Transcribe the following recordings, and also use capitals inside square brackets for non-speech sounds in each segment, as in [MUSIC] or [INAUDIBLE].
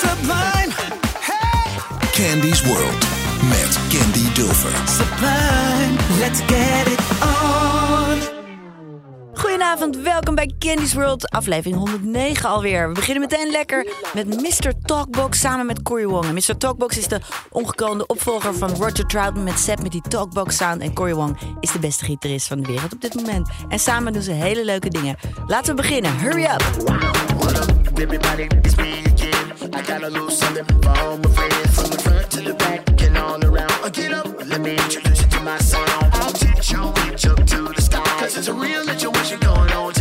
Sublime. Candy's World met Candy Dulfer. Sublime. Let's get it on. Goedenavond, welkom bij Candy's World, aflevering 109 alweer. We beginnen meteen lekker met Mr. Talkbox samen met Cory Wong. En Mr. Talkbox is de ongekroonde opvolger van Roger Troutman met Seth met die Talkbox sound. En Cory Wong is de beste gitarist van de wereld op dit moment. En samen doen ze hele leuke dingen. Laten we beginnen, hurry up! I got a little something for all my friends. From the front to the back and all around. I get up, let me introduce you to my sound. I'll teach you, reach up to the sky. Cause it's a real situation going on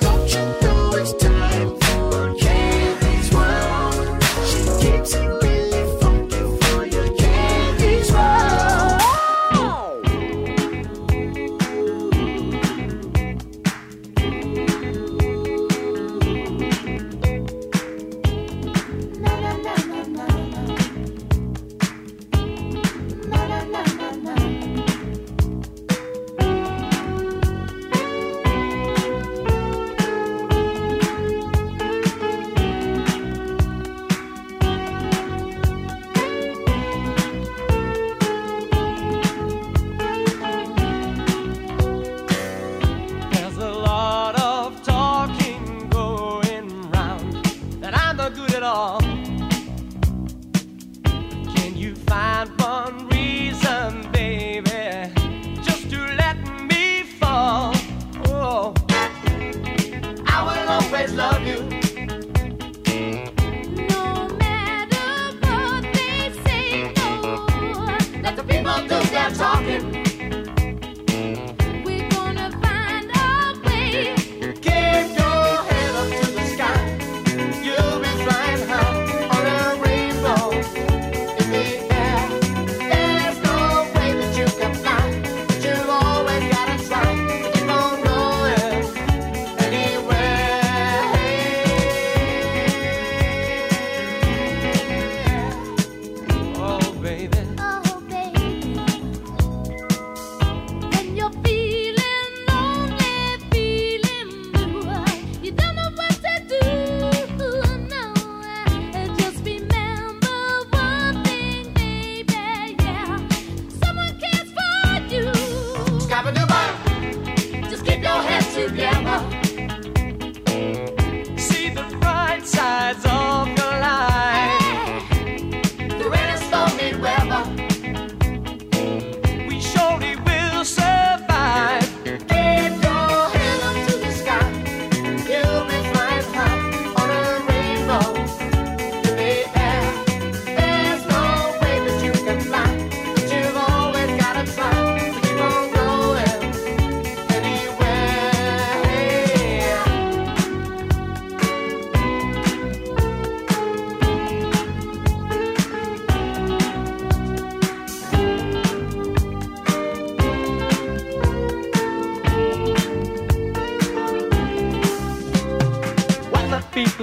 Don't you know it's time?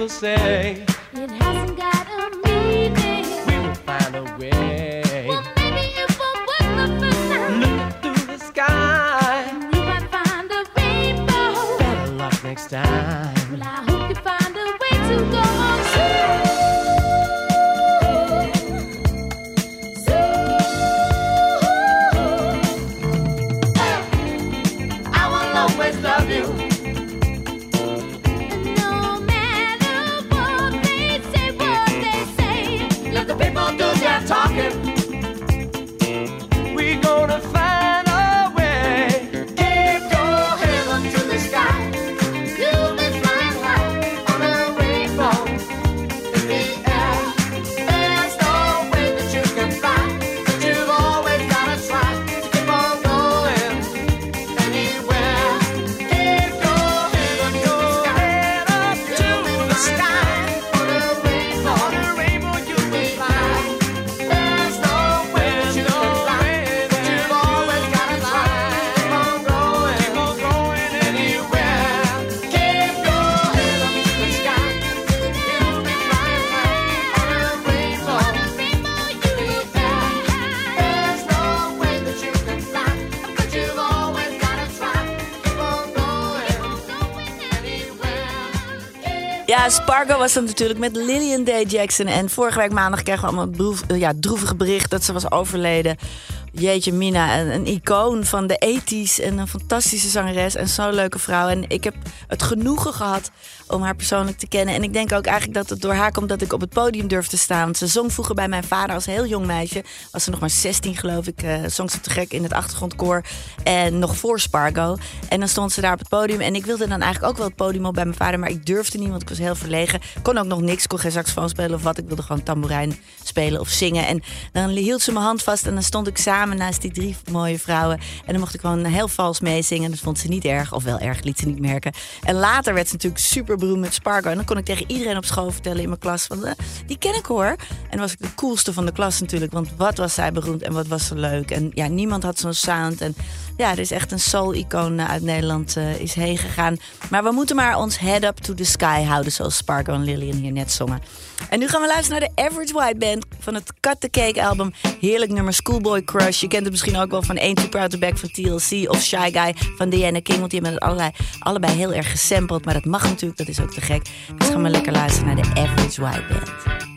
People say was dan natuurlijk met Lillian Day Jackson. En vorige week maandag kregen we allemaal droef, eh, ja, droevige bericht dat ze was overleden. Jeetje, Mina, een, een icoon van de 80s en een fantastische zangeres en zo'n leuke vrouw. En ik heb het genoegen gehad om haar persoonlijk te kennen. En ik denk ook eigenlijk dat het door haar komt dat ik op het podium durf te staan. Want ze zong vroeger bij mijn vader als heel jong meisje. Was ze nog maar 16 geloof ik. eh zong ze te gek in het achtergrondkoor. En nog voor Spargo. En dan stond ze daar op het podium. En ik wilde dan eigenlijk ook wel het podium op bij mijn vader. Maar ik durfde niet, want ik was heel verlegen. Kon ook nog niks. Kon geen saxofoon spelen of wat. Ik wilde gewoon tamboerijn spelen of zingen. En dan hield ze mijn hand vast. En dan stond ik samen naast die drie mooie vrouwen. En dan mocht ik gewoon heel vals meezingen. Dat vond ze niet erg. Of wel erg, liet ze niet merken. En later werd ze natuurlijk super beroemd met Spargo. En dan kon ik tegen iedereen op school vertellen in mijn klas. Van, eh, die ken ik hoor. En dan was ik de coolste van de klas natuurlijk. Want wat was zij beroemd en wat was ze leuk. En ja, niemand had zo'n sound. En ja, er is echt een soul-icoon eh, uit Nederland uh, is heen gegaan. Maar we moeten maar ons head up to the sky houden. Zoals Spargo en Lillian hier net zongen. En nu gaan we luisteren naar de Average White Band van het Cut the Cake album. Heerlijk nummer Schoolboy Crush. Je kent het misschien ook wel van Ain't Too Proud to Back van TLC of Shy Guy van Diana King. Want die hebben het allerlei, allebei heel erg gesampled. Maar dat mag natuurlijk, dat is ook te gek. Dus gaan we lekker luisteren naar de Average White Band.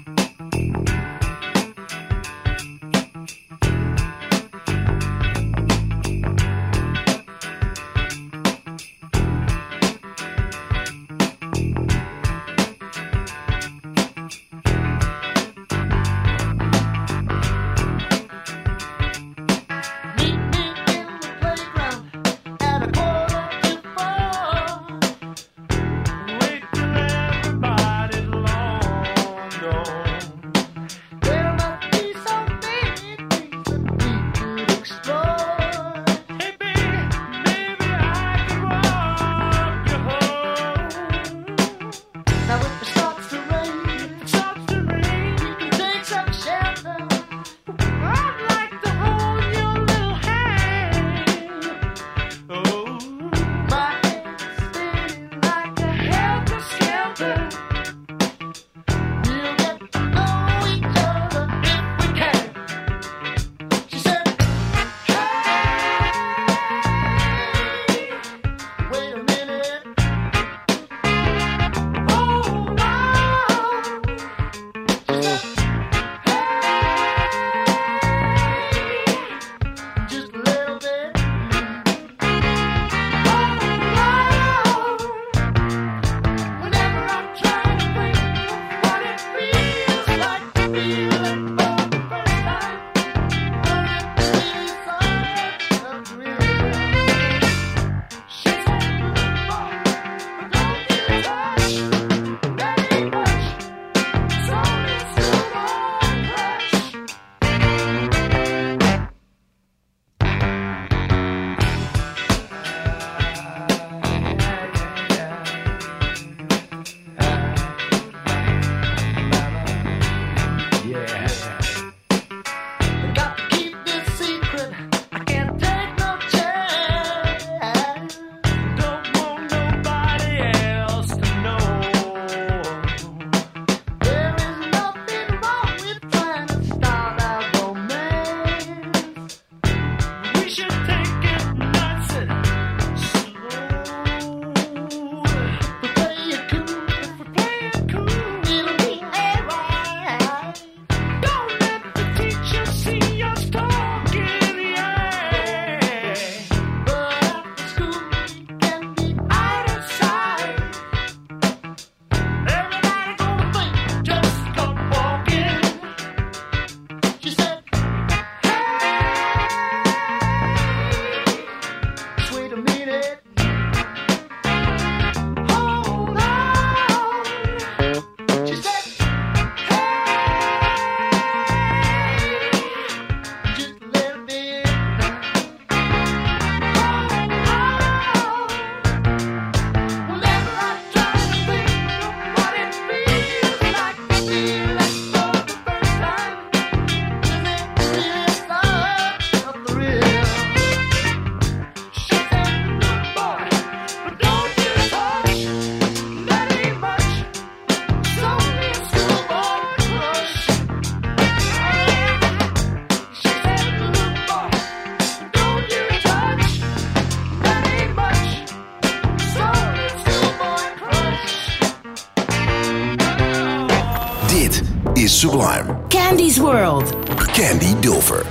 Candy Dilfer.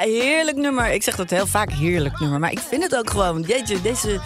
Heerlijk nummer. Ik zeg dat heel vaak heerlijk nummer. Maar ik vind het ook gewoon. Jeetje, deze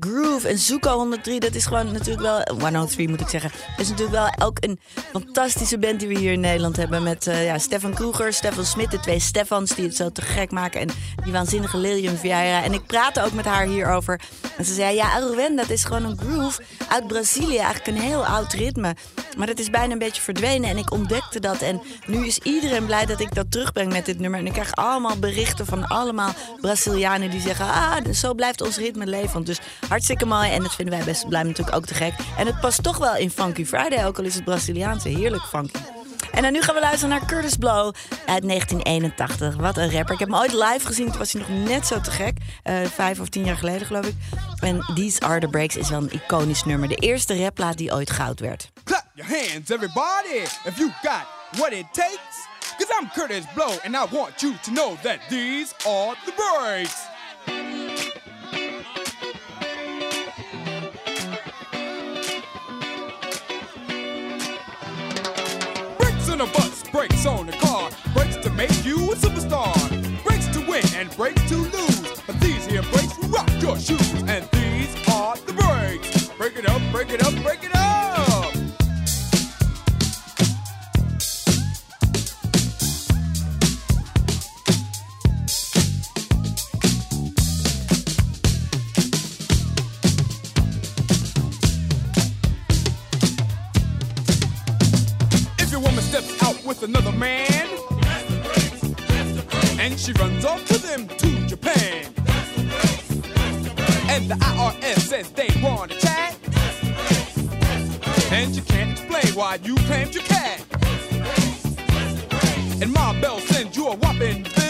groove en Zuko 103, dat is gewoon natuurlijk wel. 103 moet ik zeggen. Is natuurlijk wel ook een fantastische band die we hier in Nederland hebben. Met eh, ja, Stefan Kroeger, Stefan Smit, de twee Stefans die het zo te gek maken. En die waanzinnige Lilian Vieira. En ik praatte ook met haar hierover. En ze zei: Ja, Aruenda, dat is gewoon een groove uit Brazilië. Eigenlijk een heel oud ritme. Maar dat is bijna een beetje verdwenen. En ik ontdekte dat. En nu is iedereen blij dat ik dat terugbreng met dit nummer. En ik krijg allemaal berichten van allemaal Brazilianen die zeggen: Ah, zo blijft ons ritme levend. Dus hartstikke mooi. En dat vinden wij best blij natuurlijk ook te gek. En het past toch wel in Funky Friday, ook al is het Braziliaanse. Heerlijk funky. En dan nu gaan we luisteren naar Curtis Blow uit 1981. Wat een rapper. Ik heb hem ooit live gezien. Toen was hij nog net zo te gek. Eh, vijf of tien jaar geleden, geloof ik. En These Are The Breaks is wel een iconisch nummer. De eerste rapplaat die ooit goud werd. Your hands, everybody, if you got what it takes. Cause I'm Curtis Blow, and I want you to know that these are the breaks. Breaks on a bus, breaks on a car, breaks to make you a superstar, breaks to win and breaks to lose. But these here brakes rock your shoes, and these are the breaks. Break it up, break it up, break it up. with another man. And she runs off to them to Japan. And the IRS says they want a chat. And you can't explain why you claimed your cat. And Ma Bell sends you a whopping bill.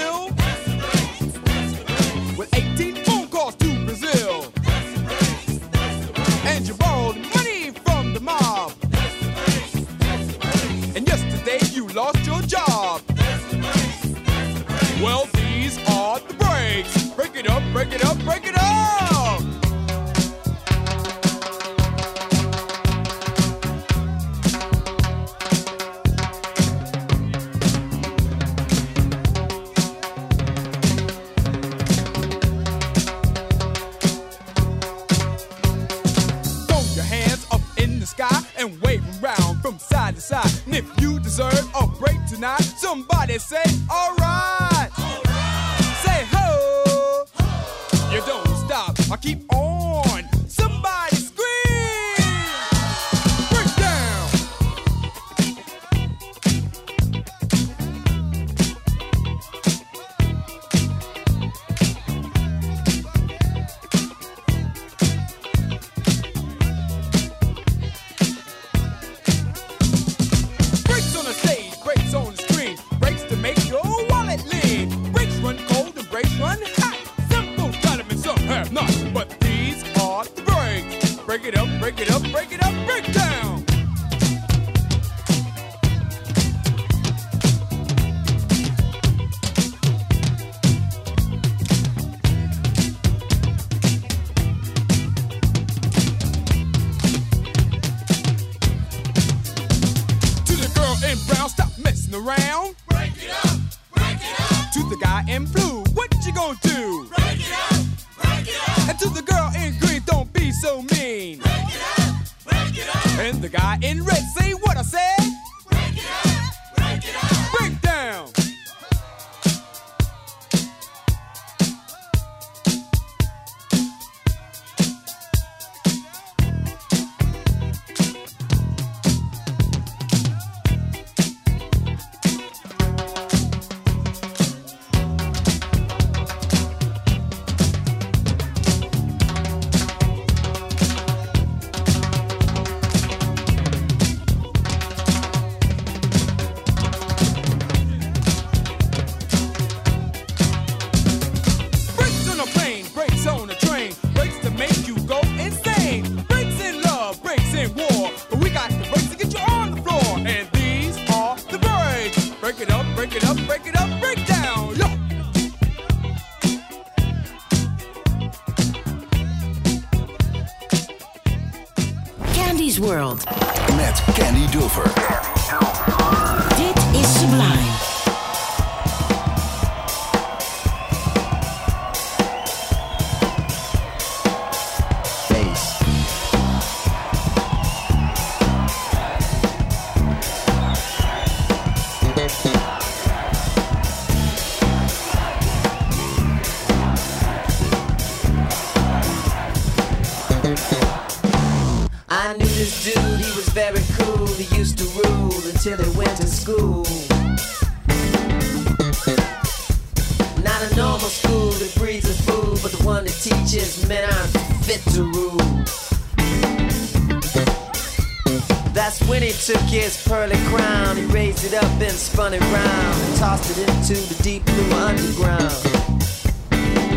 Into the deep blue underground.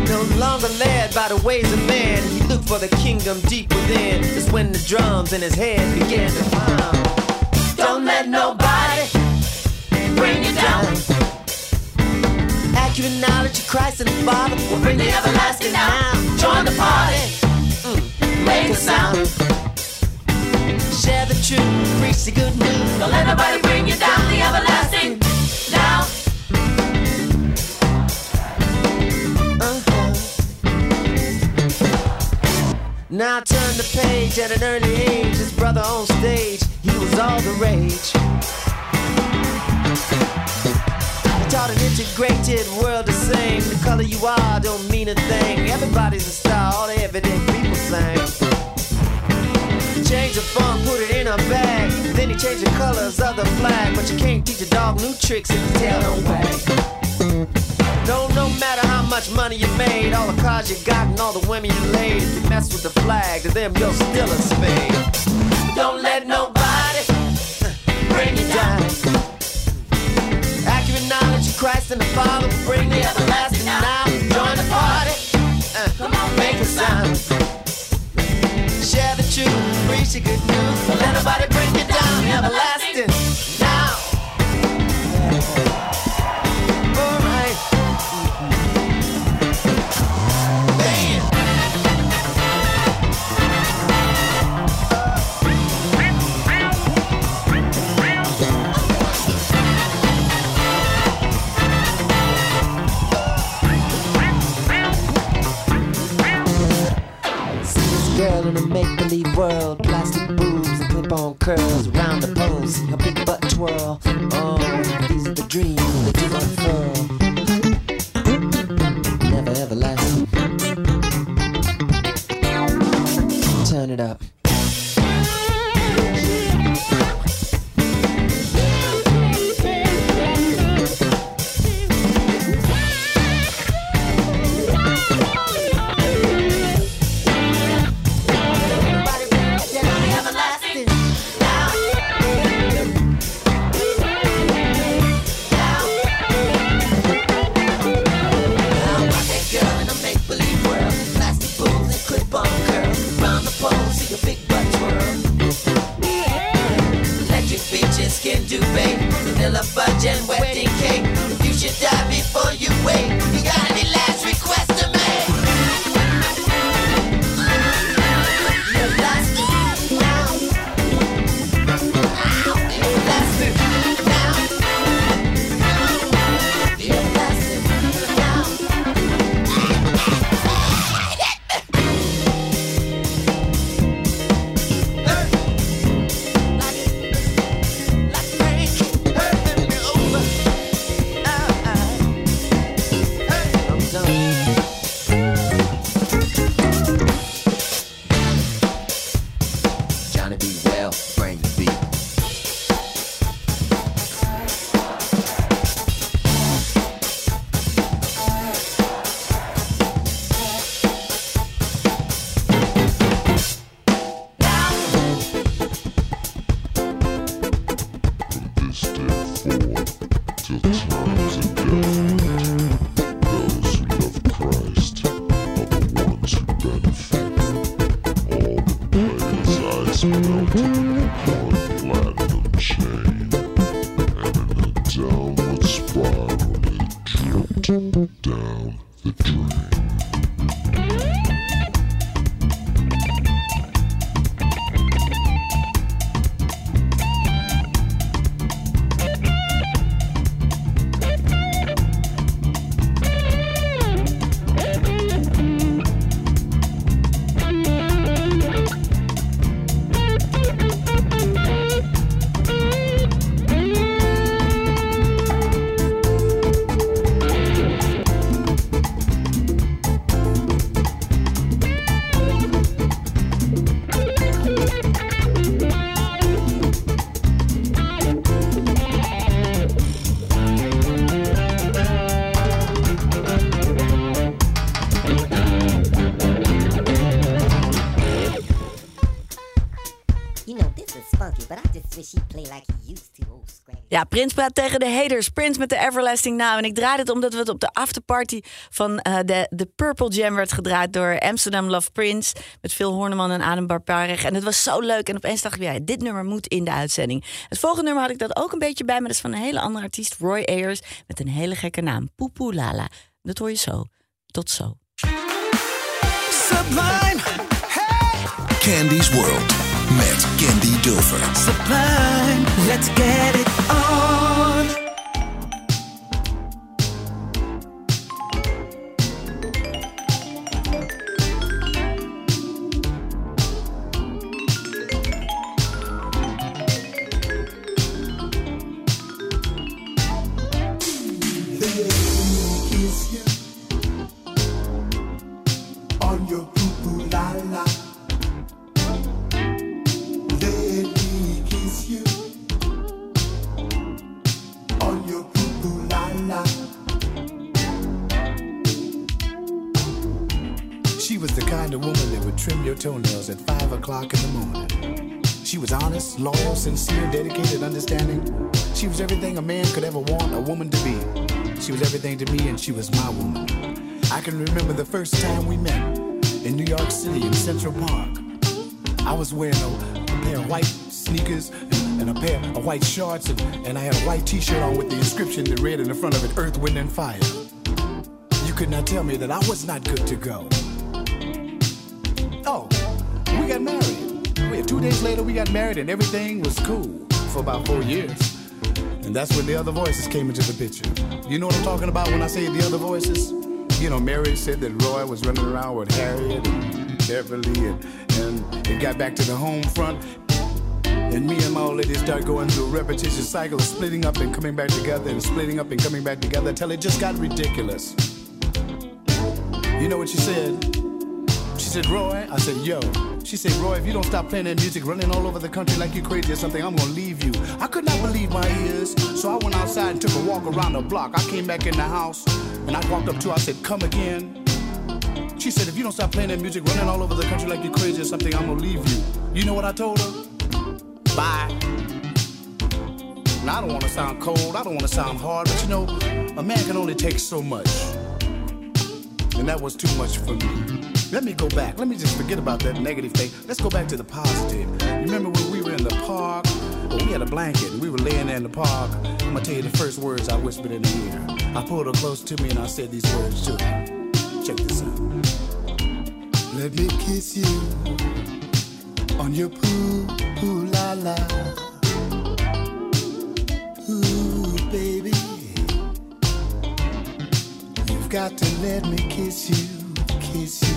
No longer led by the ways of man, he looked for the kingdom deep within. That's when the drums in his head began to pound. Don't let nobody bring you down. Accurate knowledge of Christ and the Father will bring the everlasting down. Join the party, mm, make a sound. Share the truth, preach the good news. Don't let nobody bring you down. The everlasting the page at an early age. His brother on stage, he was all the rage. He taught an integrated world to sing. The color you are don't mean a thing. Everybody's a star, all the everyday people sing. He changed the font, put it in a bag. Then he changed the colors of the flag. But you can't teach a dog new tricks if his tail don't wag. No no matter how much money you made, all the cars you got, and all the women you laid. If you mess with the flag, to them you're still a spade. Don't let nobody bring you down. Accurate knowledge of Christ and the Father will bring the everlasting now. Join the party. Uh, Come on, make a sound. Share the truth, preach the good news. Don't let nobody bring you down. Everlasting Ja, Prins praat tegen de haters. Prins met de Everlasting Now. En ik draai dit omdat we het op de afterparty van eh, de, de Purple Jam werd gedraaid door Amsterdam Love Prince. Met Phil Horneman en Adam Barpareg. En het was zo leuk. En opeens dacht ik, ja, dit nummer moet in de uitzending. Het volgende nummer had ik dat ook een beetje bij. Maar dat is van een hele andere artiest, Roy Ayers. Met een hele gekke naam, Poepoe Lala. Dat hoor je zo. Tot zo. Sublime, Candy's World met Candy Dulfer. sublime, let's get it on. First time we met in New York City in Central Park. I was wearing a, a pair of white sneakers and, a pair of white shorts, and, and I had a white t-shirt on with the inscription that read in the front of it, Earth, Wind, and Fire. You could not tell me that I was not good to go. Oh, we got married. We- had, Two days later, we got married, and everything was cool for about four years. And that's when the other voices came into the picture. You know what I'm talking about when I say the other voices? You know, Mary said that Roy was running around with Harriet and Beverly, and, and it got back to the home front. And me and my old lady started going through a repetitious cycle of splitting up and coming back together and splitting up and coming back together until it just got ridiculous. You know what she said? She said, Roy, I said, yo. She said, Roy, if you don't stop playing that music, running all over the country like you're crazy or something, I'm gonna leave you. I could not believe my ears, so I went outside and took a walk around the block. I came back in the house and I walked up to her, I said, come again. She said, if you don't stop playing that music, running all over the country like you're crazy or something, I'm gonna leave you. You know what I told her? Bye. Now, I don't wanna sound cold, I don't wanna sound hard, but you know, a man can only take so much. And that was too much for me. Let me go back. Let me just forget about that negative thing. Let's go back to the positive. Remember when we were in the park? Well, we had a blanket and we were laying there in the park. I'm gonna tell you the first words I whispered in her ear. I pulled her close to me and I said these words to her. Check this out. Let me kiss you on your poo poo la la. Ooh, baby. You've got to let me kiss you, kiss you.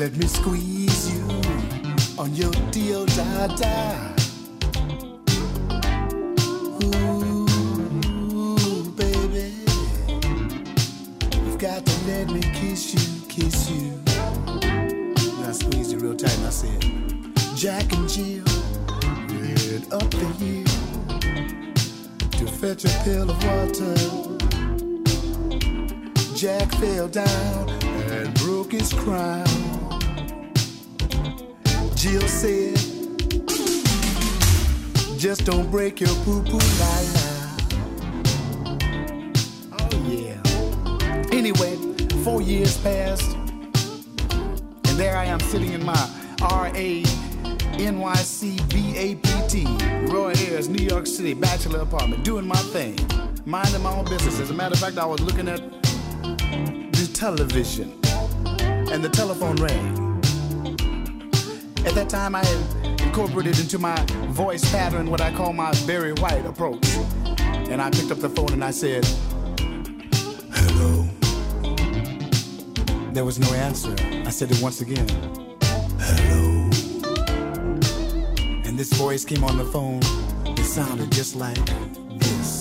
Let me squeeze you on your deal da da. Ooh, baby. You've got to let me kiss you, kiss you. And I squeezed you real tight and I said, Jack and Jill, ran up the hill to fetch a pail of water. Jack fell down and broke his crown. Jill said, Just don't break your poo poo la. Oh, yeah. Anyway, four years passed, and there I am sitting in my R A NYC BAPT, Roy Ayers, New York City, bachelor apartment, doing my thing, minding my own business. As a matter of fact, I was looking at the television, and the telephone rang. At that time, I had incorporated into my voice pattern what I call my Barry White approach. And I picked up the phone and I said, Hello. There was no answer. I said it once again. Hello. And this voice came on the phone. It sounded just like this.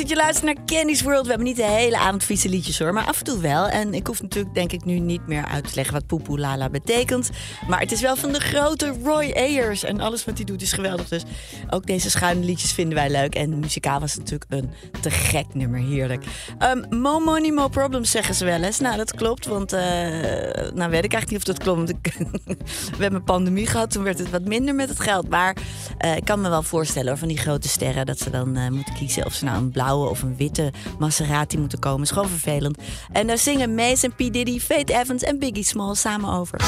Dat je luistert naar Candy's World. We hebben niet de hele avond vieze liedjes hoor, maar af en toe wel. En ik hoef natuurlijk denk ik nu niet meer uit te leggen wat poepoe lala betekent. Maar het is wel van de grote Roy Ayers. En alles wat hij doet is geweldig. Dus ook deze schuine liedjes vinden wij leuk. En muzikaal was natuurlijk een te gek nummer. Heerlijk. Um, mo money, mo problems zeggen ze wel eens. Nou, dat klopt. Want, eh, nou weet ik eigenlijk niet of dat klopt. [LAUGHS] We hebben een pandemie gehad. Toen werd het wat minder met het geld. Maar eh, ik kan me wel voorstellen van die grote sterren. Dat ze dan eh, moeten kiezen of ze nou een blauwe of een witte Maserati moeten komen. Is gewoon vervelend. En daar zingen Mace en P. Diddy, Faith Evans en Biggie Small samen over.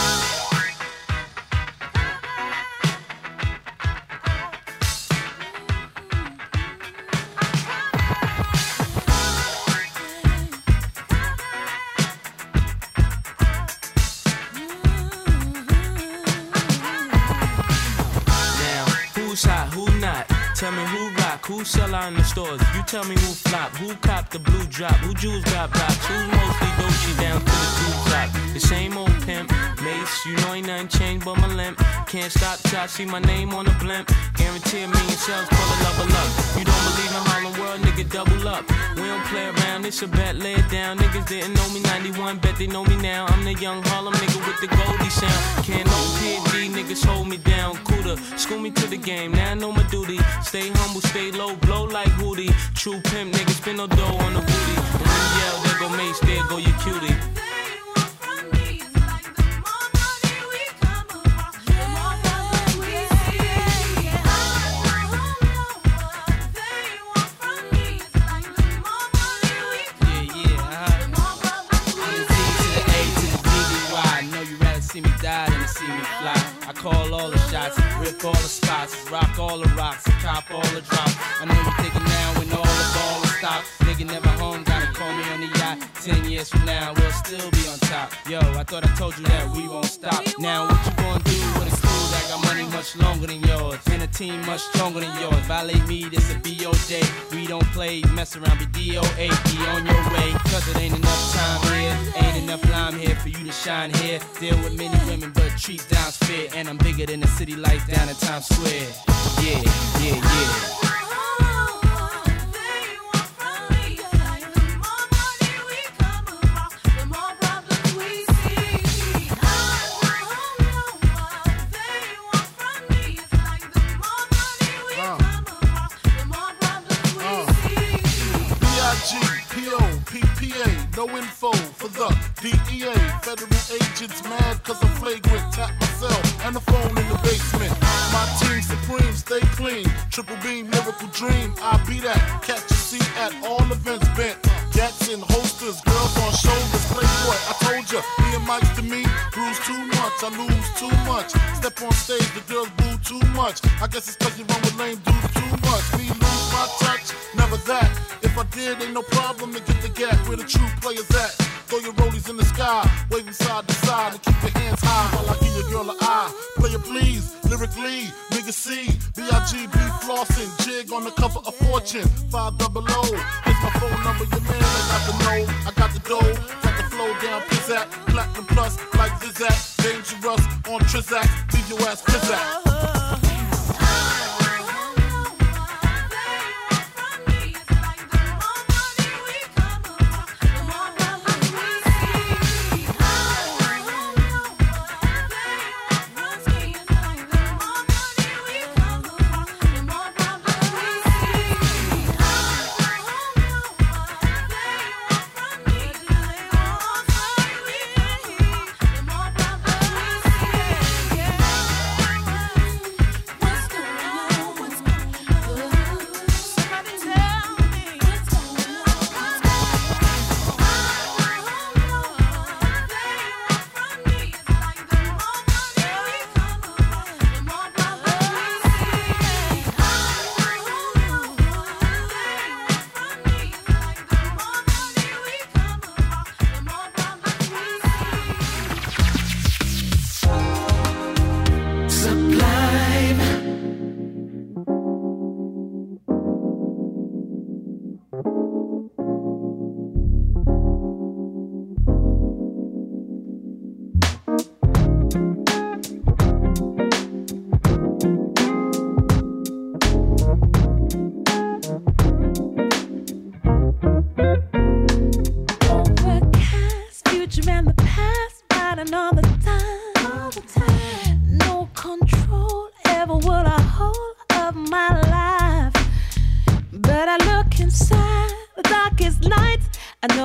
In the stores. You tell me who flop, who copped the blue drop, who jewels got blocks, who's mostly Dolce down to the two top. The same old pimp, Mace, you know ain't nothing changed but my limp. Can't stop till I see my name on the blimp. Guarantee a million sales, pull a level up. You don't believe in Harlem World, nigga, double up. We don't play around, it's a bet, lay it down. Niggas didn't know me 91, bet they know me now. I'm the young Harlem nigga with the Goldie sound. Can't no PD, niggas hold me down. Cooler, school me to the game, now I know my duty. Stay humble, stay low, blow like Hootie. True pimp, niggas spin no dough on the booty. And you yell, there go Mace, there go your cutie. Rip all the spots, rock all the rocks, cop all the drops. I know you're thinking now when all the ball stopped. Nigga never home, gotta call me on the yacht. Ten years from now, we'll still be on top. Yo, I thought I told you that we won't stop. Now what you gonna do with a crew that got money much longer than yours? And a team much stronger than yours. Violate me, this a BO day. Don't play, mess around, be DOA. Be on your way, cause it ain't enough time here. Ain't enough lime here for you to shine here. Deal with many women, but treat down's fair. And I'm bigger than the city lights down in Times Square. Yeah, yeah, yeah. For the DEA. Federal agents mad cause I'm flagrant. Tap myself and the phone in the basement. My team supreme, stay clean. Triple beam, miracle dream. I be that. Catch a seat at all events bent. Gats in holsters, girls on shoulders. Playboy, I told ya, me and Mike's to me. Bruise too much, I lose too much. Step on stage, the girls boo too much. I guess it's cause you run with lame dudes too much. Me lose my touch, never that. If I did, ain't no problem to get the gap where the true players at. Throw your rollies in the sky, waving side to side, and keep your hands high while I give your girl an eye. Play it please, lyrically, nigga C, B-I-G-B flossing, jig on the cover of Fortune, 5 double O. Here's my phone number, your man, I got the know, I got the dough, got the flow down, pizzat, platinum plus, like Zizak, dangerous on Trizak, leave your ass pizzat.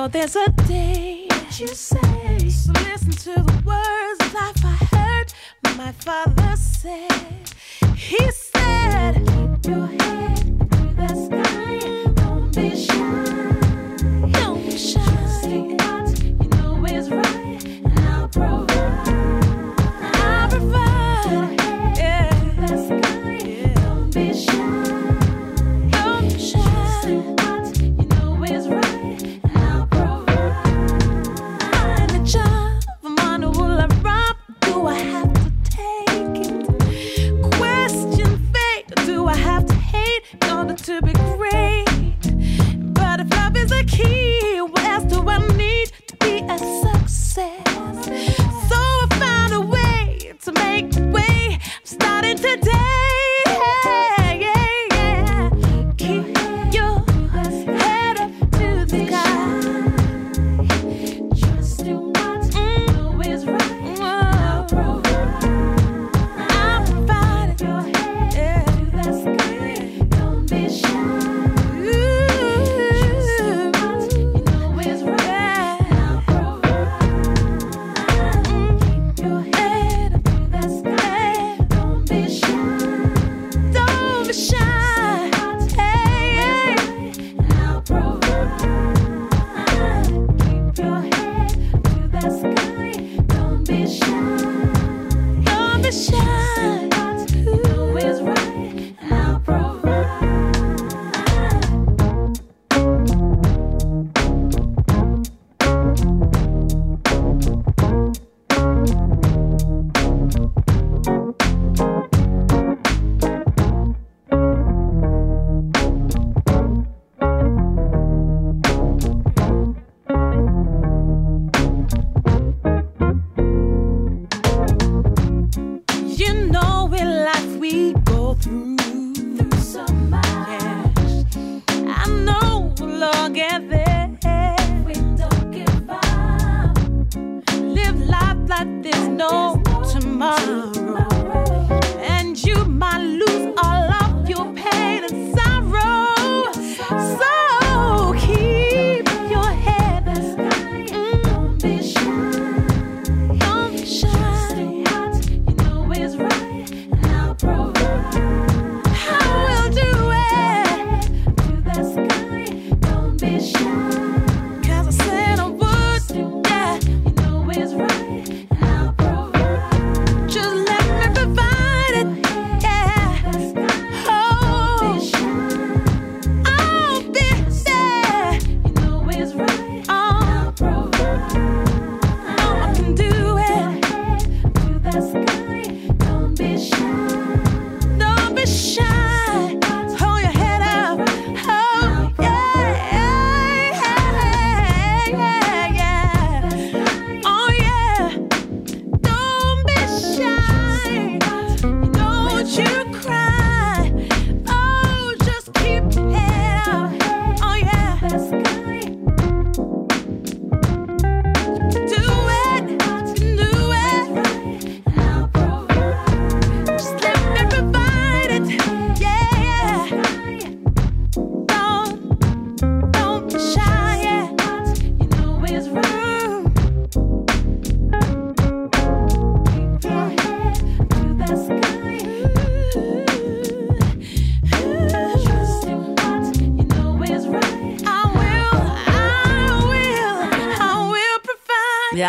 out there.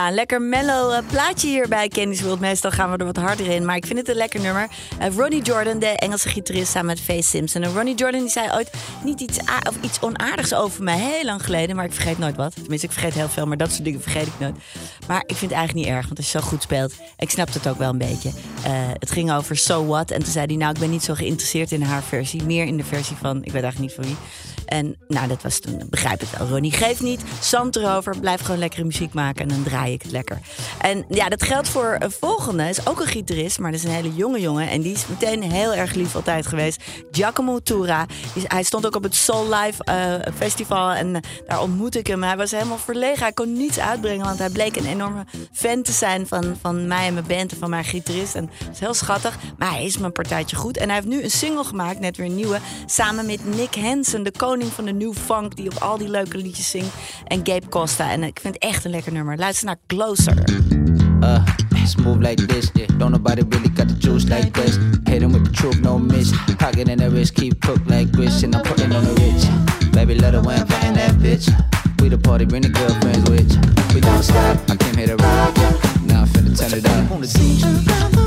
een lekker mellow eh, plaatje hier bij Candy's World. Meestal gaan we er wat harder in, maar ik vind het een lekker nummer. Eh, Ronnie Jordan, de Engelse gitarist, samen met Faye Simpson. En Ronnie Jordan die zei ooit niet iets, of iets onaardigs over mij, heel lang geleden. Maar ik vergeet nooit wat. Tenminste, ik vergeet heel veel, maar dat soort dingen vergeet ik nooit. Maar ik vind het eigenlijk niet erg, want als je zo goed speelt... Ik snap het ook wel een beetje. Eh, het ging over So What. En toen zei hij, nou, ik ben niet zo geïnteresseerd in haar versie. Meer in de versie van, ik weet eigenlijk niet van wie... En nou, dat was toen, begrijp ik wel. Ronnie, geeft niet. Zand erover. Blijf gewoon lekkere muziek maken en dan draai ik het lekker. En ja, dat geldt voor een volgende. Is ook een gitarist, maar dat is een hele jonge jongen. En die is meteen heel erg lief altijd geweest. Giacomo Tura. Hij stond ook op het Soul Live eh, Festival. En eh, daar ontmoette ik hem. Hij was helemaal verlegen. Hij kon niets uitbrengen. Want hij bleek een enorme fan te zijn van, van mij en mijn band. En van mijn gitarist. En dat is heel schattig. Maar hij is mijn partijtje goed. En hij heeft nu een single gemaakt. Net weer een nieuwe. Samen met Nick Hansen. De koning van de New Funk. Die op al die leuke liedjes zingt. En Gabe Costa. En ik vind het echt een lekker nummer. Luister naar Closer. Uh, smooth like this. Yeah. Don't nobody really got the juice like this. Hit 'em with the truth, no miss. Pocket in the wrist, keep cooked like grits, and I'm putting on the rich. Baby, let her win, fighting that bitch. We the party, bring the girlfriends with. We don't stop. I came here to rock. Now I'm finna turn it up.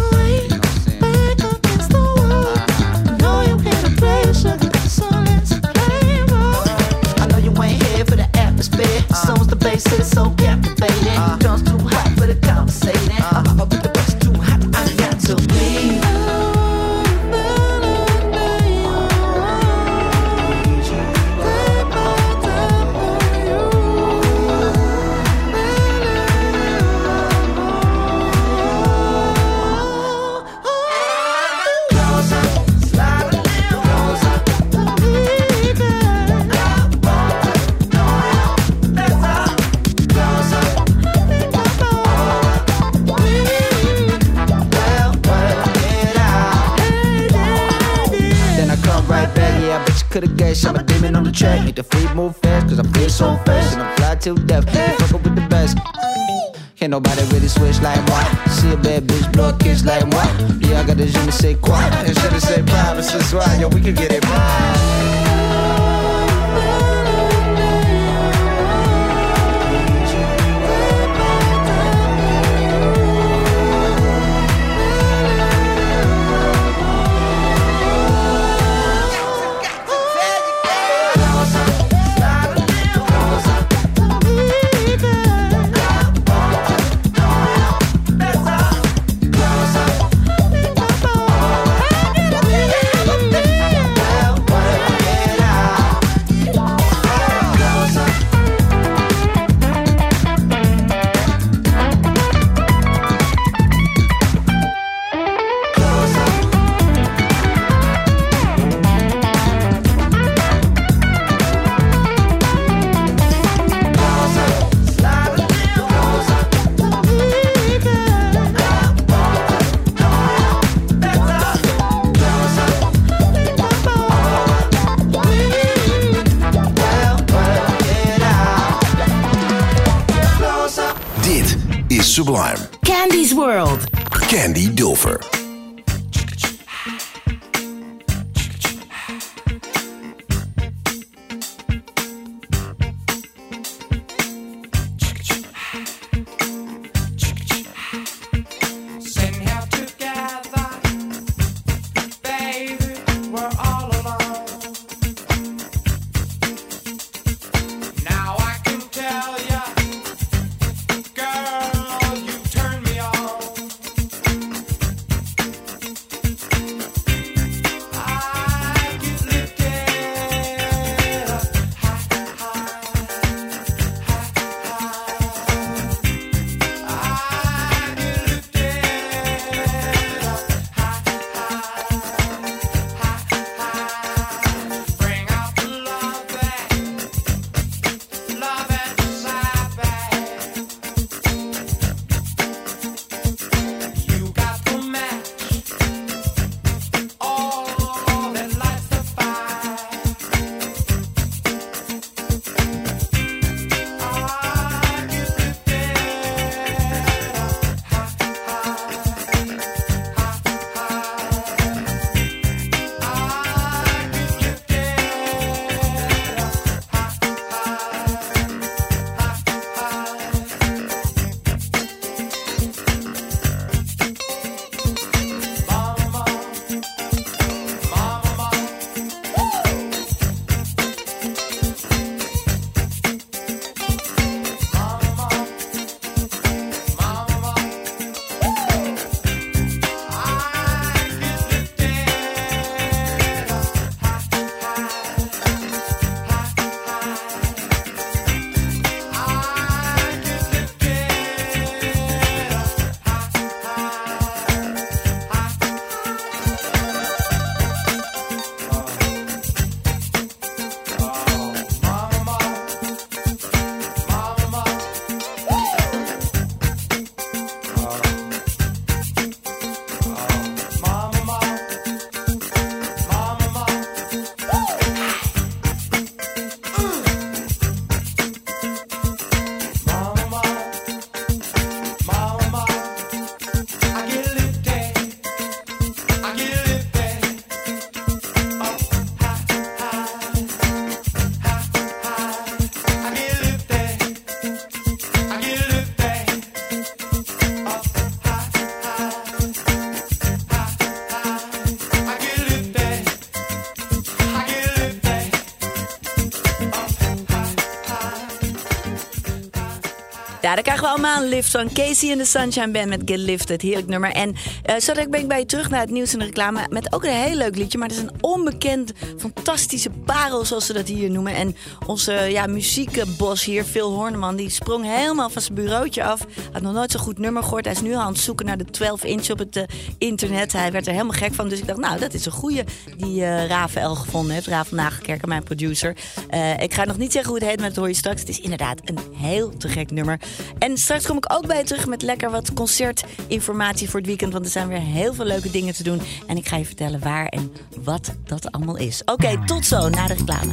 We allemaal lift van Casey en de Sunshine Band met Get Lifted. Heerlijk nummer. En eh zo ben ik bij je terug naar het nieuws en de reclame met ook een heel leuk liedje. Maar het is een onbekend, fantastische parel, zoals ze dat hier noemen. En onze ja, muziekbos hier, Phil Horneman, die sprong helemaal van zijn bureautje af. Had nog nooit zo'n goed nummer gehoord. Hij is nu al aan het zoeken naar de 12 inch op het eh, internet. Hij werd er helemaal gek van. Dus ik dacht, nou, dat is een goeie die eh Rafael gevonden heeft. Rafael Nagelkerker, mijn producer. Eh, ik ga nog niet zeggen hoe het heet, maar dat hoor je straks. Het is inderdaad een heel te gek nummer. En straks kom ik ook bij je terug met lekker wat concertinformatie voor het weekend. Want er zijn weer heel veel leuke dingen te doen. En ik ga je vertellen waar en wat dat allemaal is. Oké, tot zo na de reclame.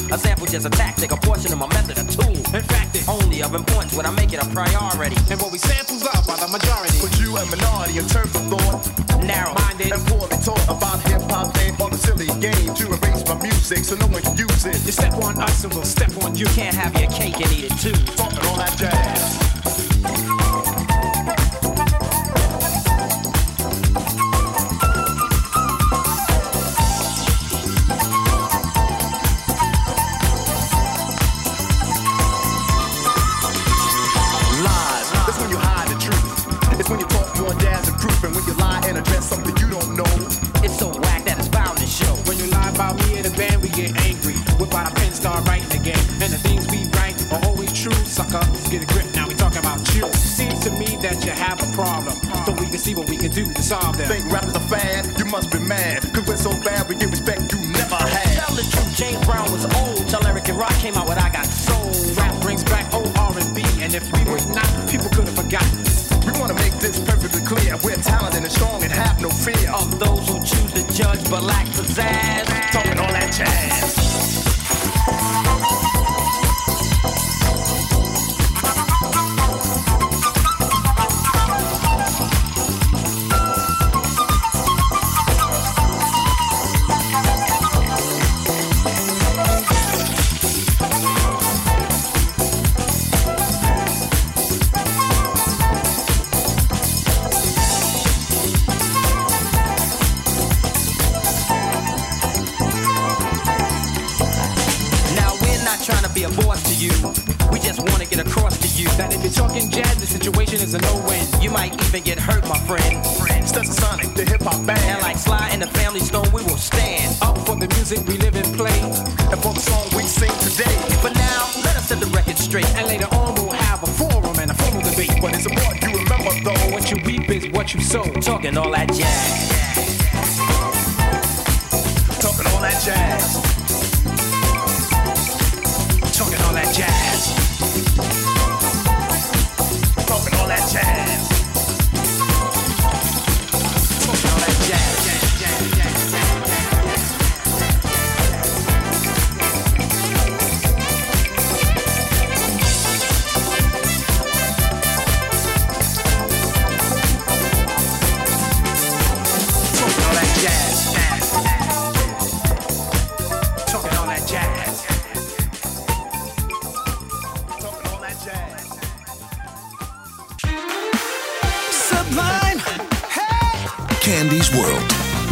A sample just a tactic, a portion of my method, a tool. In fact, it only of importance when I make it a priority. And what we samples up by the majority. But you a minority in terms of thought. Narrow minded and poorly taught about hip hop and all the silly game to erase my music so no one can use it. You step on us and we'll step on you. Can't have your cake and eat it too. Talking all that jazz.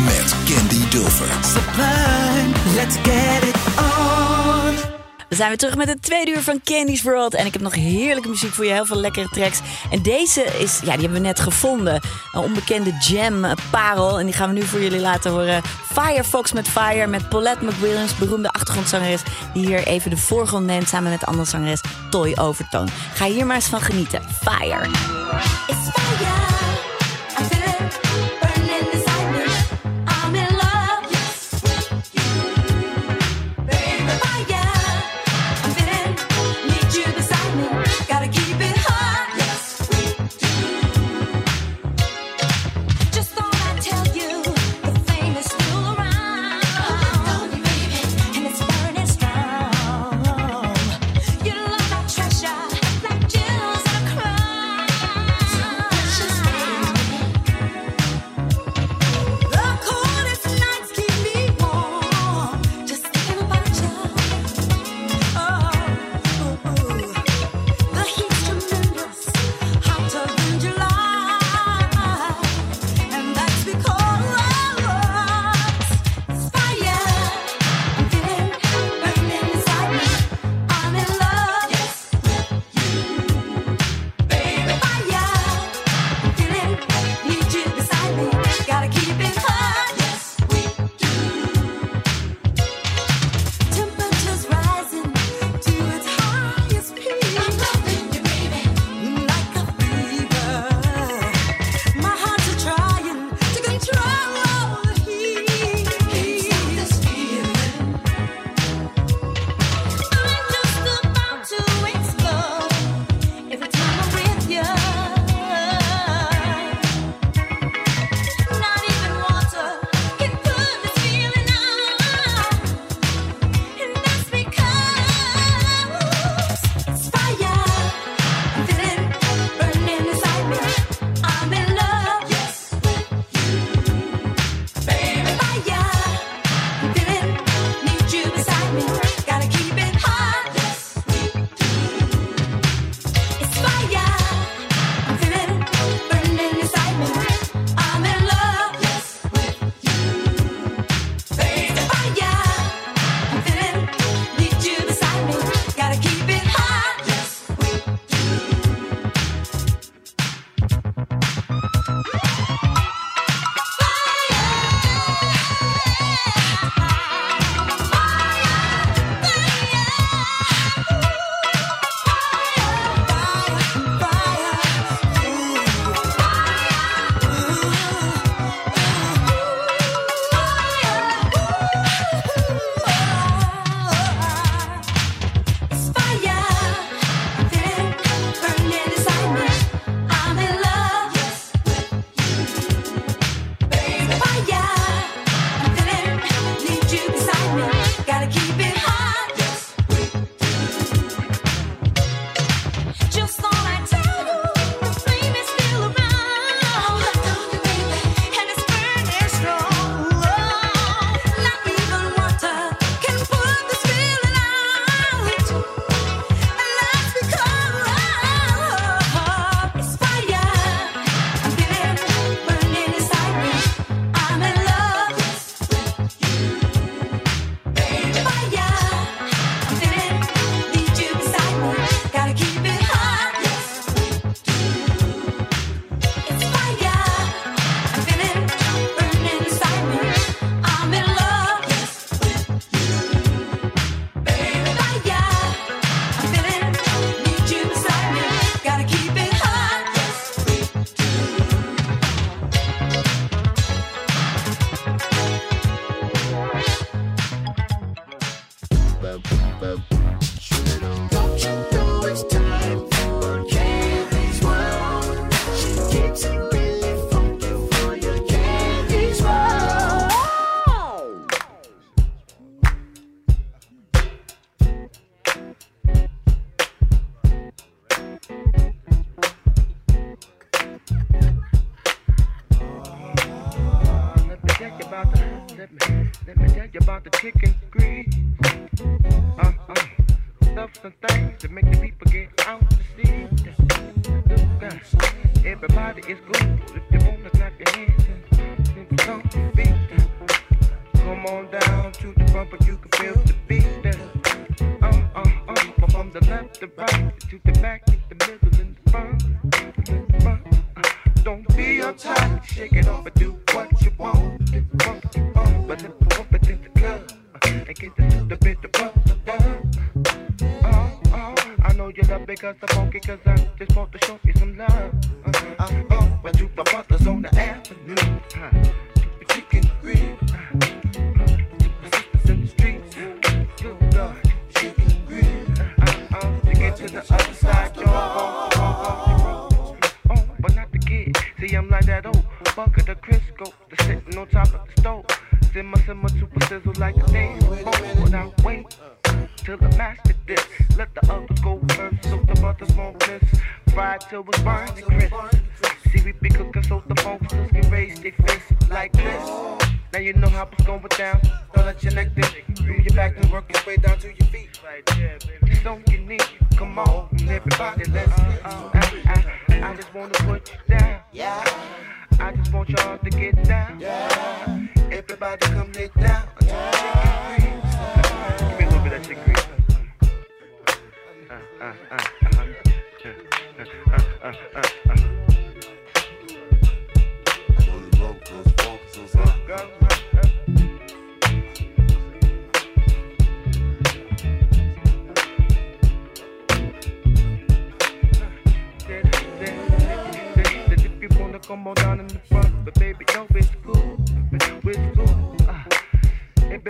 met Candy Dulfer. Sublime, let's get it on. We zijn weer terug met het tweede uur van Candy's World. En ik heb nog heerlijke muziek voor je, heel veel lekkere tracks. En deze is, ja, die hebben we net gevonden. Een onbekende Jam-parel. Eh, en die gaan we nu voor jullie laten horen. Firefox met Fire met Paulette McWilliams, beroemde achtergrondzangeres. Die hier even de voorgrond neemt samen met andere zangeres Toy Overtoon. Ga hier maar eens van genieten. Fire. It's fire.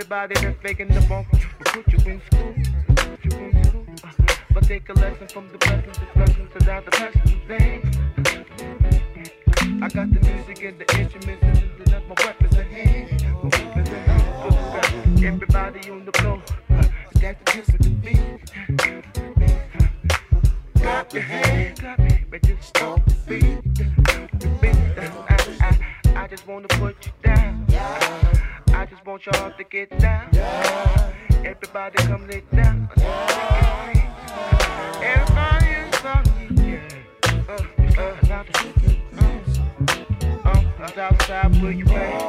Everybody that's faking the bump, will put you in school. Put you in school. But take a lesson from the blessings, the blessings without the blessings. Thing. I got the music and the instruments, and that's my weapons at hand. My weapons at hand. Everybody on the floor, that's the with the beat. Clap your hands, clap but just don't beat. I, I, just wanna put you down. I just want y'all to get down. Everybody come lay down. Everybody is on me, yeah. Uh, uh, chicken, uh, uh, outside where you at?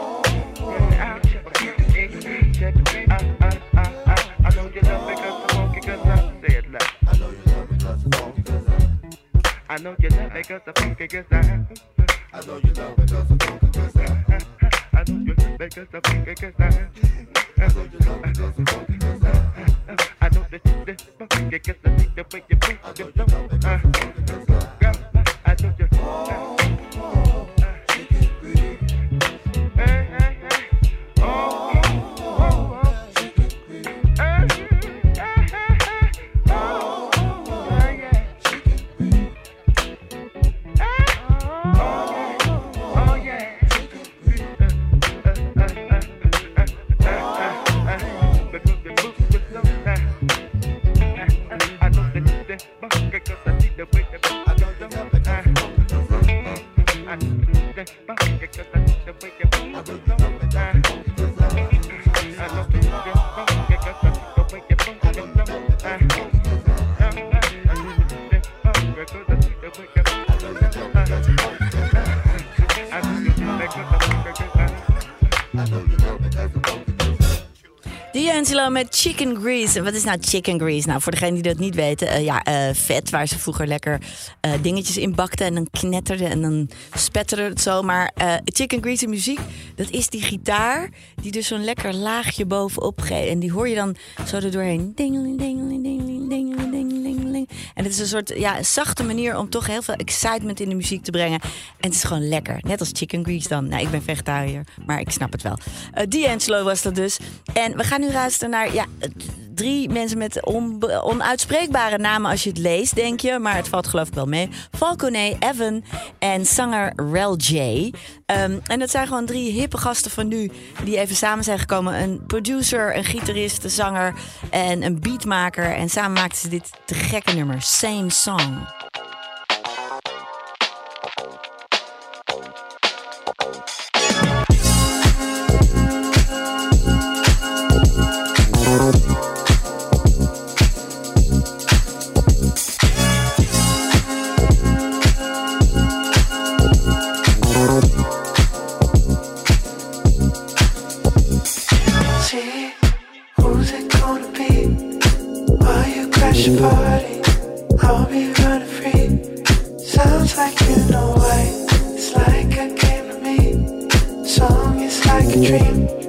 Out, check it, check it, uh, uh, uh, uh. I know you love me 'cause I'm funky 'cause I loud. I know you love me 'cause I'm funky 'cause I I know you love me 'cause I'm funky 'cause I I know you love me 'cause I'm funky 'cause I make us a make us I know that this fucking gets the way you make your love. Chicken grease. Wat is nou chicken grease? Nou, voor degenen die dat niet weten, eh, ja, eh, vet waar ze vroeger lekker eh, dingetjes in bakten en dan knetterde en dan spetterde het zo. Maar chicken grease muziek, dat is die gitaar die dus zo'n lekker laagje bovenop geeft. En die hoor je dan zo er doorheen. Dingeling, dingeling, dingeling, dingeling, dingeling. En het is een soort ja, zachte manier om toch heel veel excitement in de muziek te brengen. En het is gewoon lekker. Net als chicken grease dan. Nou, ik ben vegetariër, maar ik snap het wel. Eh D'Angelo was dat dus. En we gaan nu luisteren naar ja, drie mensen met on- onuitspreekbare namen als je het leest, denk je. Maar het valt geloof ik wel mee. Falconet, Evan en zanger Rel J. Ehm, en dat zijn gewoon drie hippe gasten van nu die even samen zijn gekomen. Een producer, een gitarist, een zanger en een beatmaker. En samen maakten ze dit te gekke nummer, Same Song. Dream.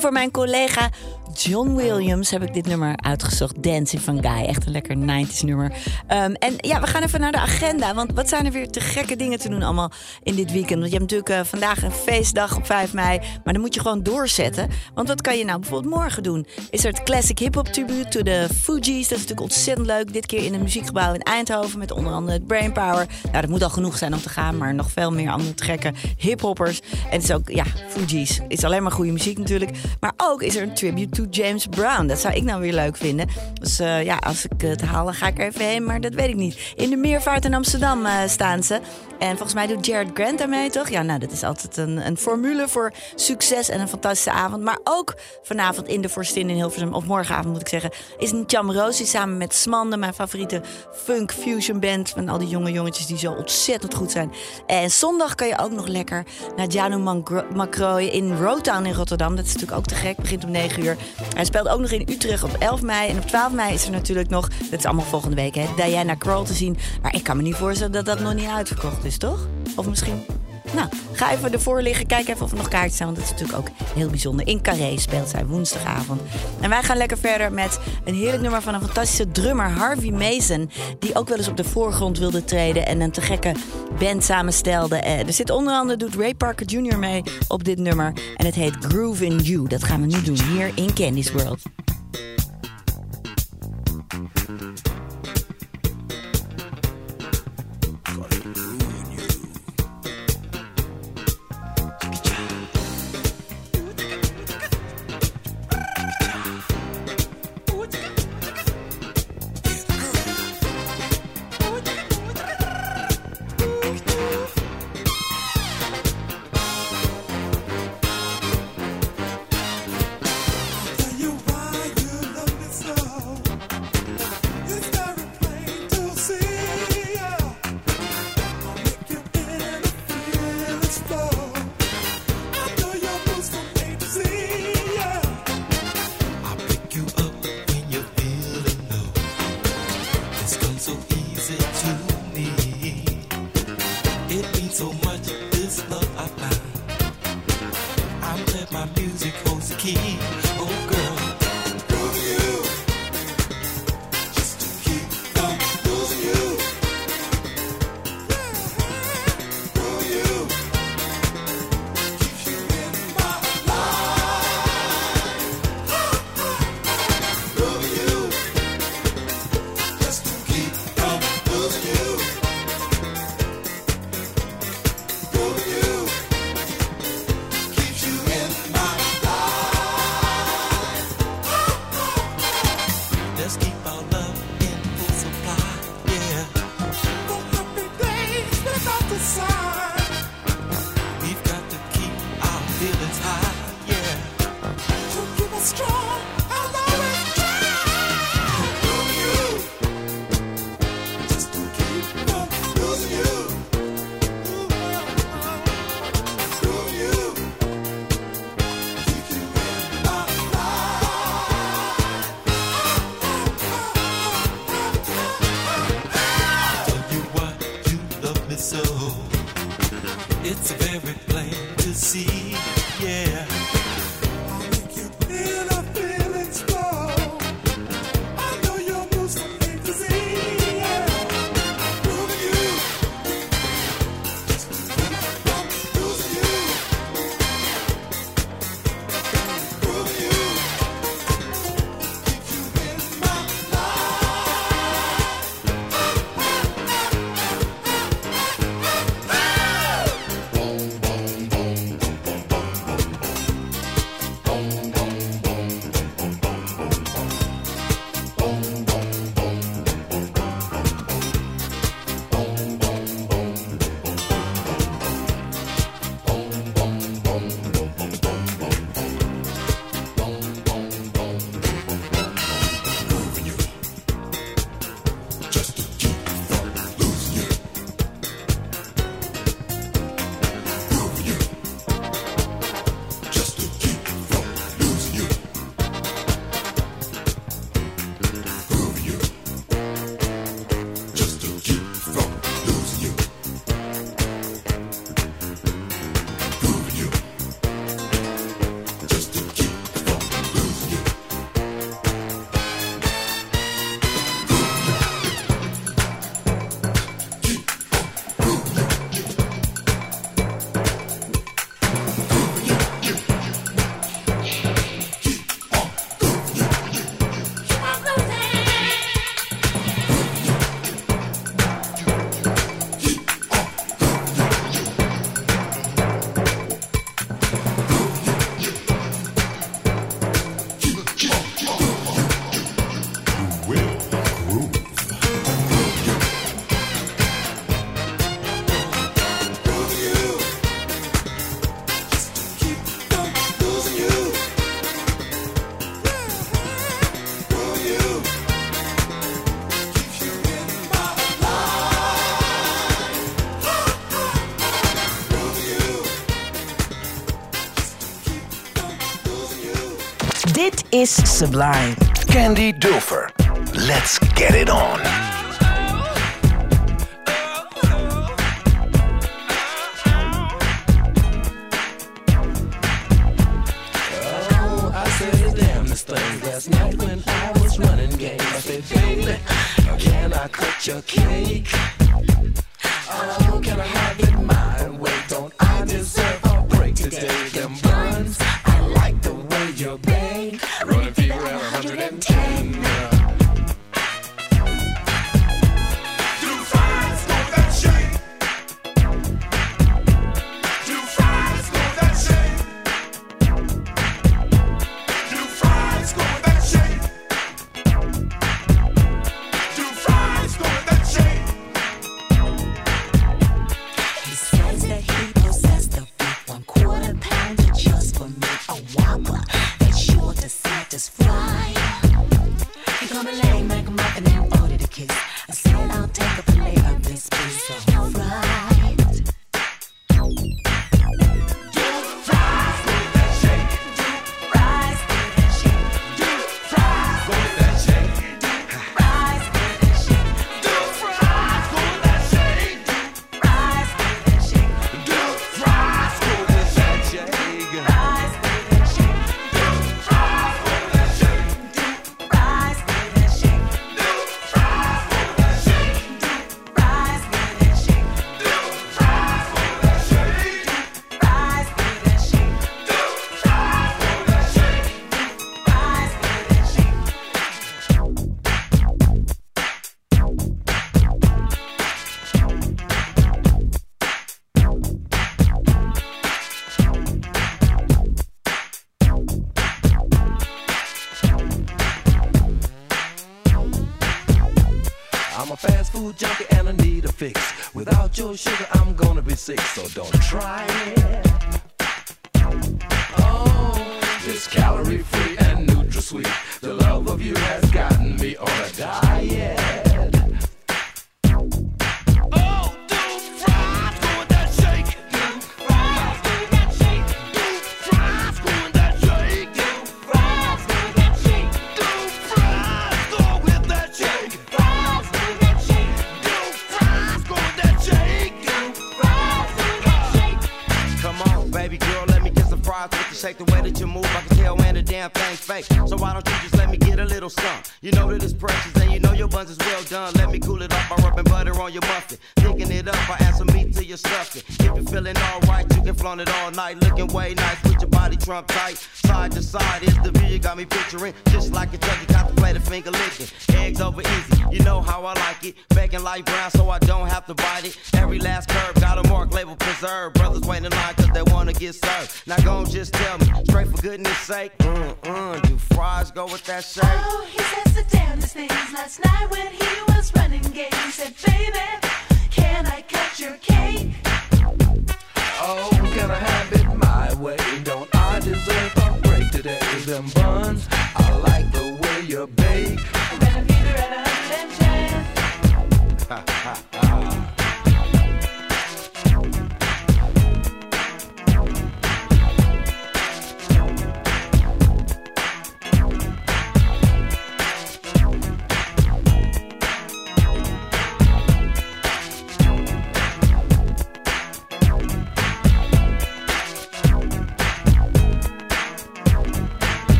Voor mijn collega John Williams heb ik dit nummer uitgezocht. Dancing van Guy. Echt een lekker 90s nummer. Ehm, en ja, we gaan even naar de agenda. Want wat zijn er weer te gekke dingen te doen allemaal in dit weekend? Want je hebt natuurlijk eh, vandaag een feestdag op 5 mei. Maar dan moet je gewoon doorzetten. Want wat kan je nou bijvoorbeeld morgen doen? Is er het Classic Hip Hop Tribute to de Fugees. Dat is natuurlijk ontzettend leuk. Dit keer in het muziekgebouw in Eindhoven. Met onder andere het Brainpower. Nou, dat moet al genoeg zijn om te gaan. Maar nog veel meer andere te gekke hiphoppers. En het is ook, ja, Fugees. Is alleen maar goede muziek natuurlijk. Maar ook is er een tribute to James Brown. Dat zou ik nou weer leuk vinden. Dus eh, ja, als ik het haal, ga ik er even heen. Maar dat weet ik niet. In de Meervaart in Amsterdam eh, staan ze. En volgens mij doet Jared Grant daarmee, toch? Ja, nou, dat is altijd een, een formule voor succes en een fantastische avond. Maar ook vanavond in de Forstin in Hilversum, of morgenavond moet ik zeggen, is een Chamrosi samen met Smande, mijn favoriete funk fusion band. Van al die jonge jongetjes die zo ontzettend goed zijn. En zondag kan je ook nog lekker naar Janu Macroy in Rotown in Rotterdam. Dat is natuurlijk ook te gek, begint om 9 uur. Hij speelt ook nog in Utrecht op 11 mei. En op 12 mei is er natuurlijk nog, dat is allemaal volgende week, hè, Diana Kroll te zien. Maar ik kan me niet voorstellen dat dat nog niet uitverkocht is, toch? Of misschien... Nou, ga even ervoor liggen. Kijk even of er nog kaartjes zijn. Want dat is natuurlijk ook heel bijzonder. In Carré speelt zij woensdagavond. En wij gaan lekker verder met een heerlijk nummer van een fantastische drummer, Harvey Mason. Die ook wel eens op de voorgrond wilde treden. En een te gekke band samenstelde. Eh, er zit onder andere doet Ray Parker Jr. mee op dit nummer. En het heet Groove in You. Dat gaan we nu doen hier in Candy's World. is sublime. Candy Dofer, Let's get it on.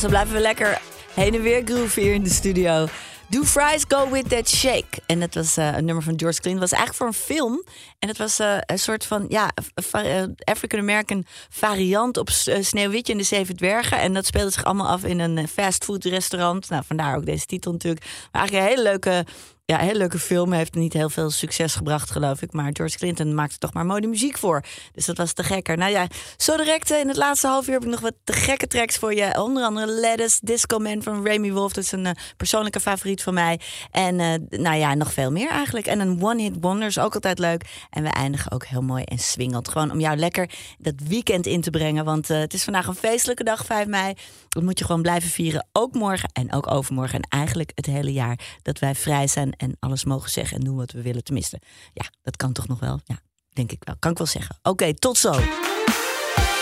zo blijven we lekker heen en weer groeven hier in de studio. Do Fries Go With That Shake. En dat was eh, een nummer van George Clinton. Dat was eigenlijk voor een film. En dat was eh, een soort van ja, eh, African-American variant op Sneeuwwitje en de Zeven Dwergen. En dat speelde zich allemaal af in een fastfood restaurant. Nou, vandaar ook deze titel natuurlijk. Maar eigenlijk een hele leuke ja, heel leuke film. Heeft niet heel veel succes gebracht, geloof ik. Maar George Clinton maakte toch maar mooie muziek voor. Dus dat was te gekker. Nou ja, zo direct eh, in het laatste half uur heb ik nog wat te gekke tracks voor je. Onder andere Lettuce, Disco Man van Remy Wolf. Dat is een eh, persoonlijke favoriet van mij. En eh, nou ja, nog veel meer eigenlijk. En een One Hit Wonder is ook altijd leuk. En we eindigen ook heel mooi en swingend. Gewoon om jou lekker dat weekend in te brengen. Want het is vandaag een feestelijke dag, 5 mei. Dat moet je gewoon blijven vieren. Ook morgen en ook overmorgen. En eigenlijk het hele jaar. Dat wij vrij zijn en alles mogen zeggen en doen wat we willen. Tenminste, ja, dat kan toch nog wel? Ja, denk ik wel. Kan ik wel zeggen. Oké, tot zo.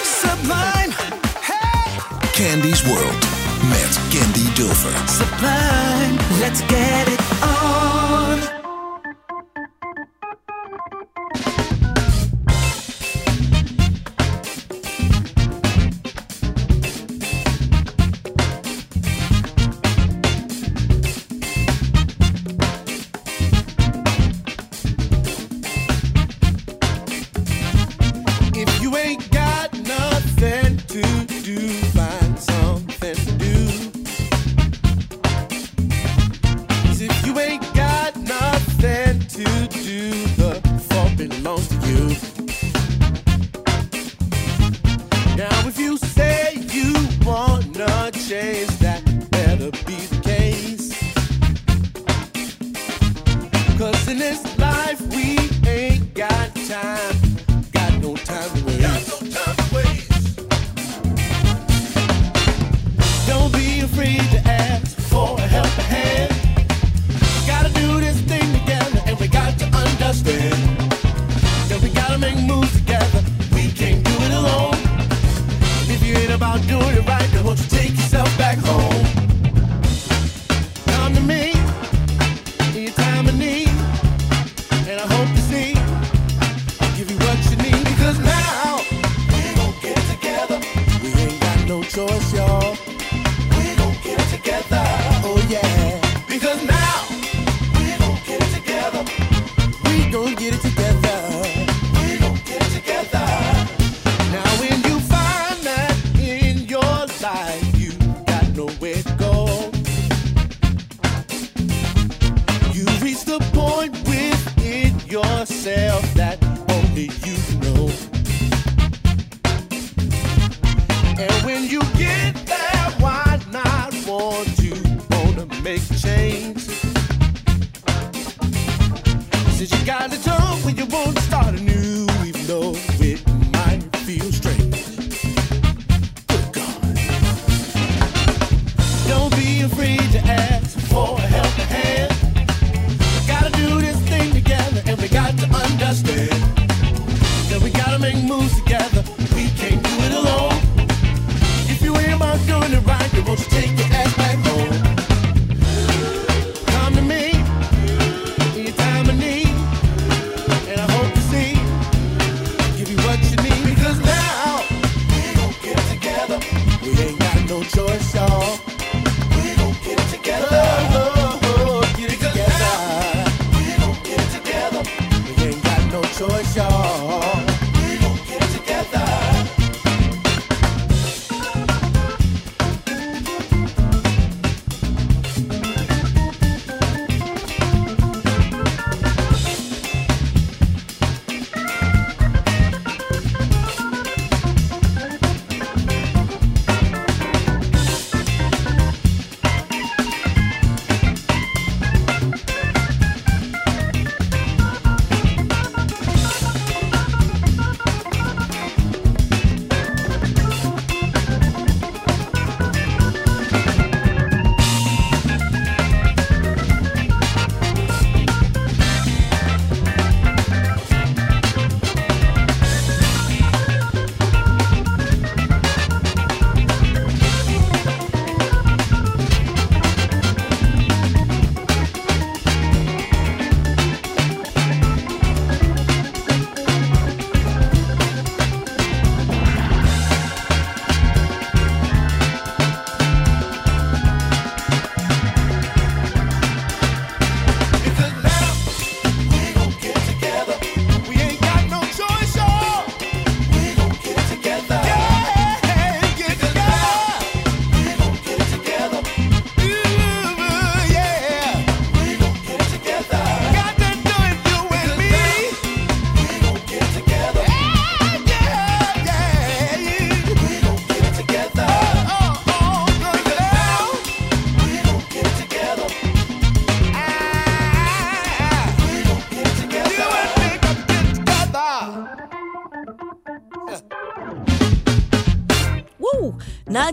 Sublime. Candy's World met Candy Dulfer. Sublime, let's get it on.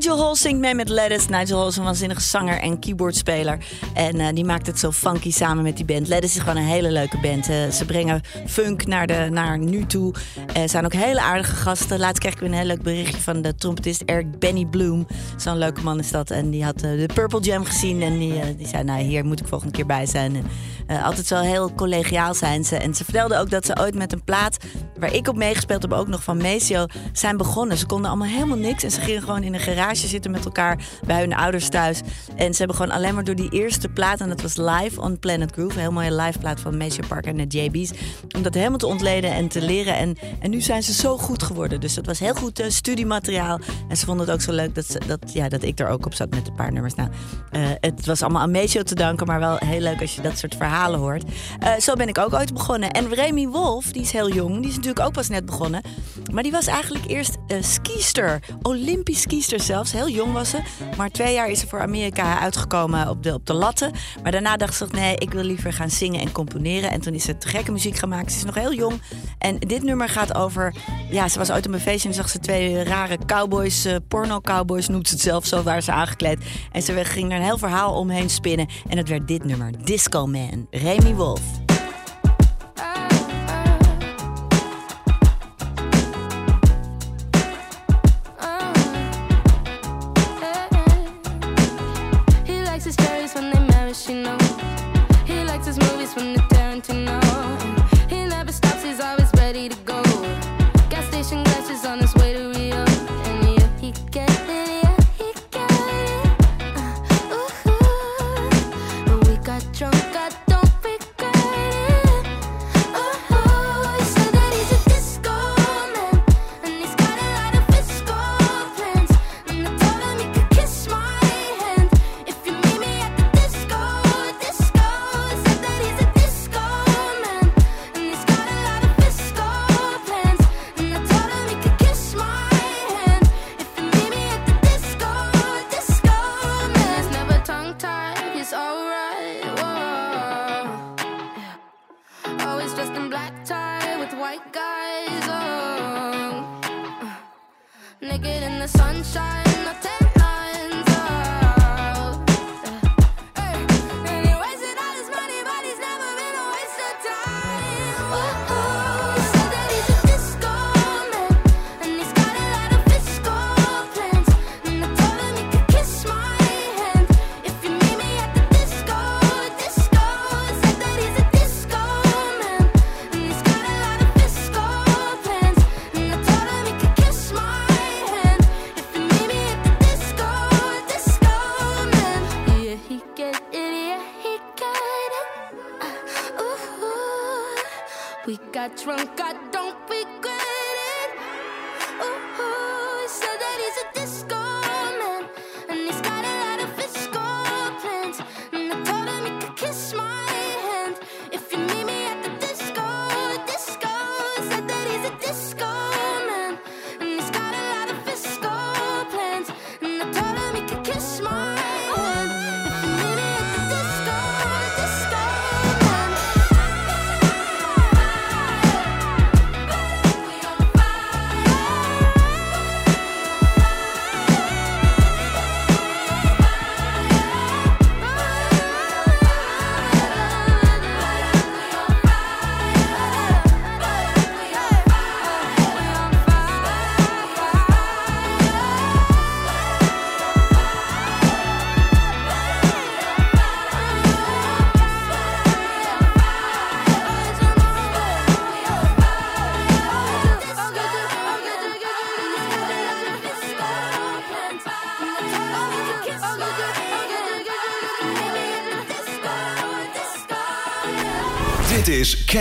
Nigel Hall zingt mee met Lettuce. Nigel Hall is een waanzinnige zanger en keyboardspeler. En eh, die maakt het zo funky samen met die band. Lettuce is gewoon een hele leuke band. Eh, ze brengen funk naar, de, naar nu toe. Eh zijn ook hele aardige gasten. Laatst kreeg ik weer een heel leuk berichtje van de trompetist Eric Benny Bloom. Zo'n leuke man is dat. En die had eh, de Purple Jam gezien. En die, die zei, nou hier moet ik volgende keer bij zijn. En, altijd zo heel collegiaal zijn ze. En ze vertelde ook dat ze ooit met een plaat... waar ik op meegespeeld heb, ook nog van Maceo... zijn begonnen. Ze konden allemaal helemaal niks. En ze gingen gewoon in een garage zitten met elkaar... bij hun ouders thuis. En ze hebben gewoon alleen maar door die eerste plaat... en dat was live on Planet Groove. Een heel mooie live plaat van Maceo Parker en de JB's. Om dat helemaal te ontleden en te leren. En, en nu zijn ze zo goed geworden. Dus dat was heel goed eh, studiemateriaal. En ze vonden het ook zo leuk dat, ze, dat, ja, dat ik er ook op zat met een paar nummers. Nou, eh, het was allemaal aan Maceo te danken... maar wel heel leuk als je dat soort verhalen hoort. Eh, zo ben ik ook ooit begonnen. En Remy Wolf, die is heel jong, die is natuurlijk ook pas net begonnen. Maar die was eigenlijk eerst eh skiester. Olympisch skiester zelfs. Heel jong was ze. Maar twee jaar is ze voor Amerika uitgekomen op de, op de latten. Maar daarna dacht ze, nee, ik wil liever gaan zingen en componeren. En toen is ze gekke muziek gemaakt. Ze is nog heel jong. En dit nummer gaat over... Ja, ze was ooit op een feestje en zag ze twee rare cowboys, eh, porno-cowboys noemt ze het zelf, zo waren ze aangekleed. En ze ging er een heel verhaal omheen spinnen. En het werd dit nummer, Disco Man, Remy Wolf.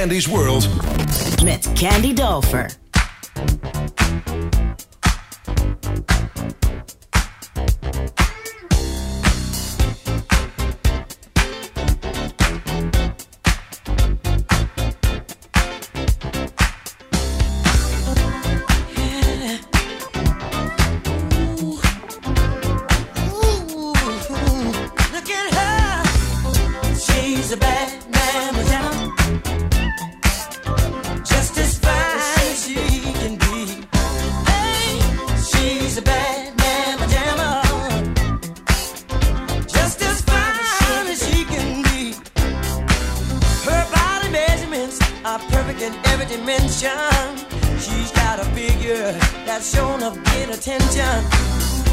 Candy's World. Met Candy Dover. Figure that's shown of get attention.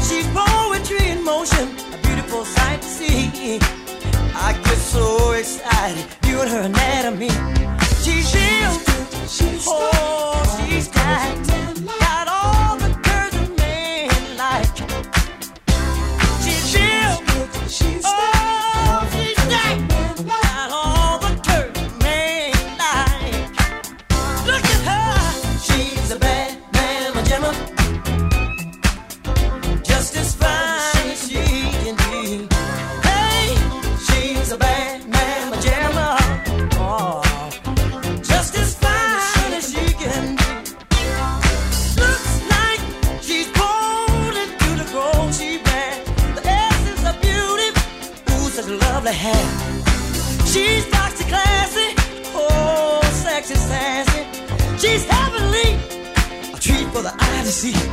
She's poetry in motion, a beautiful sight to see. I get so excited viewing her anatomy. She's real, she's oh, she's got, see.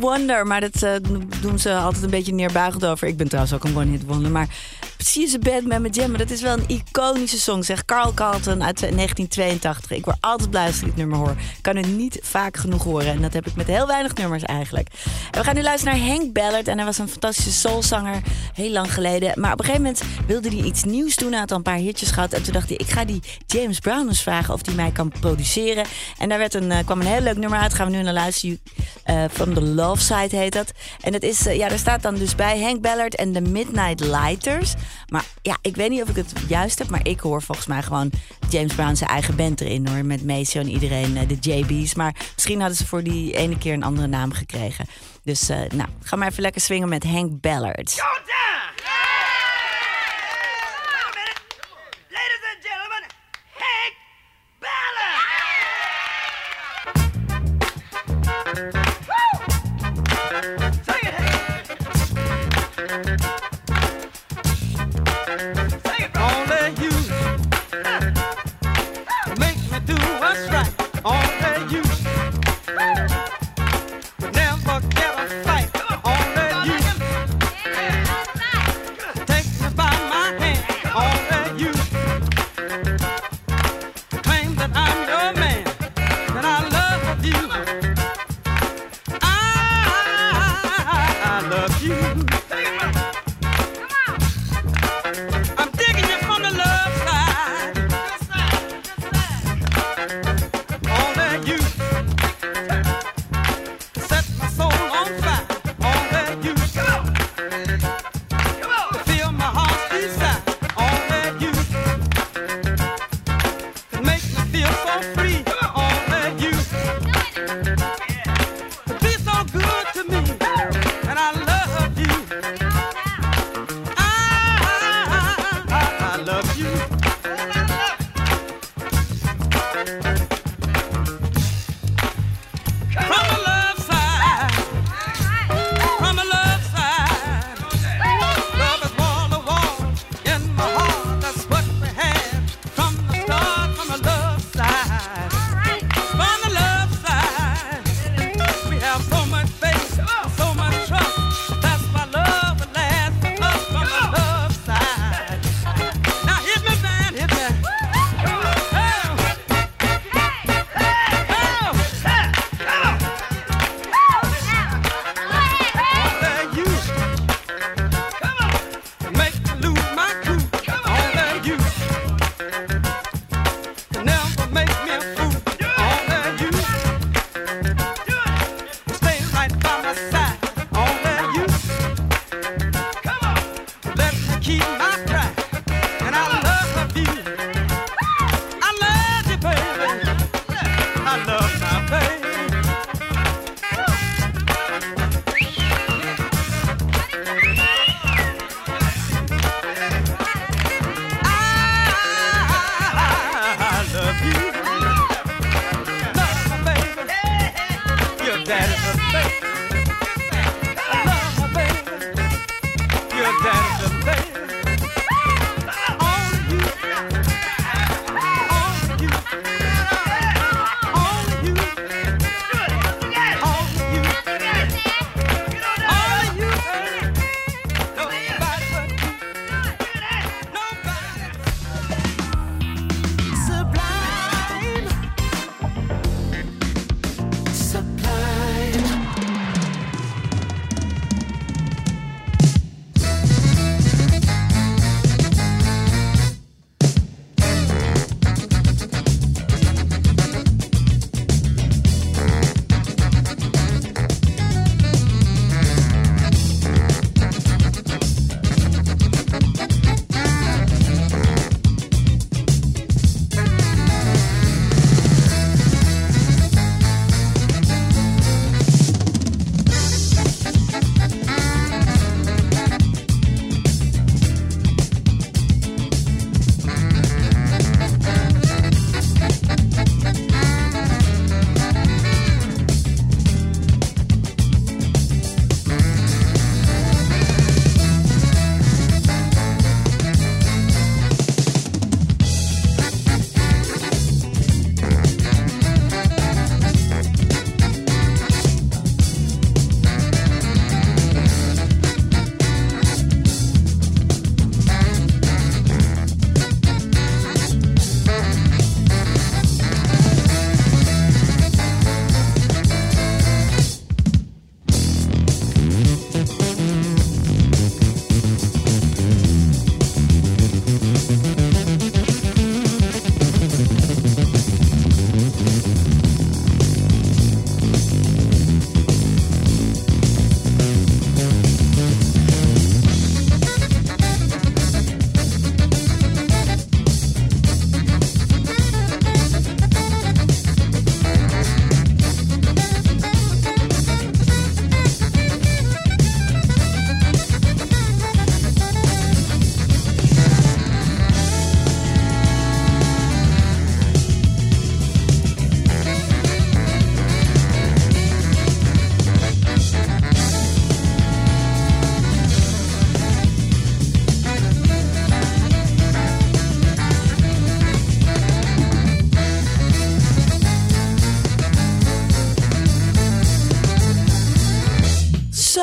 Wonder, maar dat eh, doen ze altijd een beetje neerbuigend over. Ik ben trouwens ook een one-hit wonder, maar a Bad Man met Jam, maar dat is wel een iconische song, zegt Carl Carlton uit 1982. Ik word altijd blij als ik dit nummer hoor. Ik kan het niet vaak genoeg horen en dat heb ik met heel weinig nummers eigenlijk. En we gaan nu luisteren naar Hank Ballard en hij was een fantastische soulzanger heel lang geleden. Maar op een gegeven moment wilde hij iets nieuws doen, hij had al een paar hitjes gehad. En toen dacht hij, ik ga die James Brown eens vragen of hij mij kan produceren. En daar werd een, eh, kwam een heel leuk nummer uit, gaan we nu naar luisteren. Eh, From the Love Side heet dat. En dat is, eh, ja, daar staat dan dus bij Hank Ballard en de Midnight Lighters. Maar ja, ik weet niet of ik het juist heb, maar ik hoor volgens mij gewoon James Brown zijn eigen band erin hoor. Met Maceo en iedereen, de JB's. Maar misschien hadden ze voor die ene keer een andere naam gekregen. Dus eh, nou, ga maar even lekker swingen met Hank Ballard.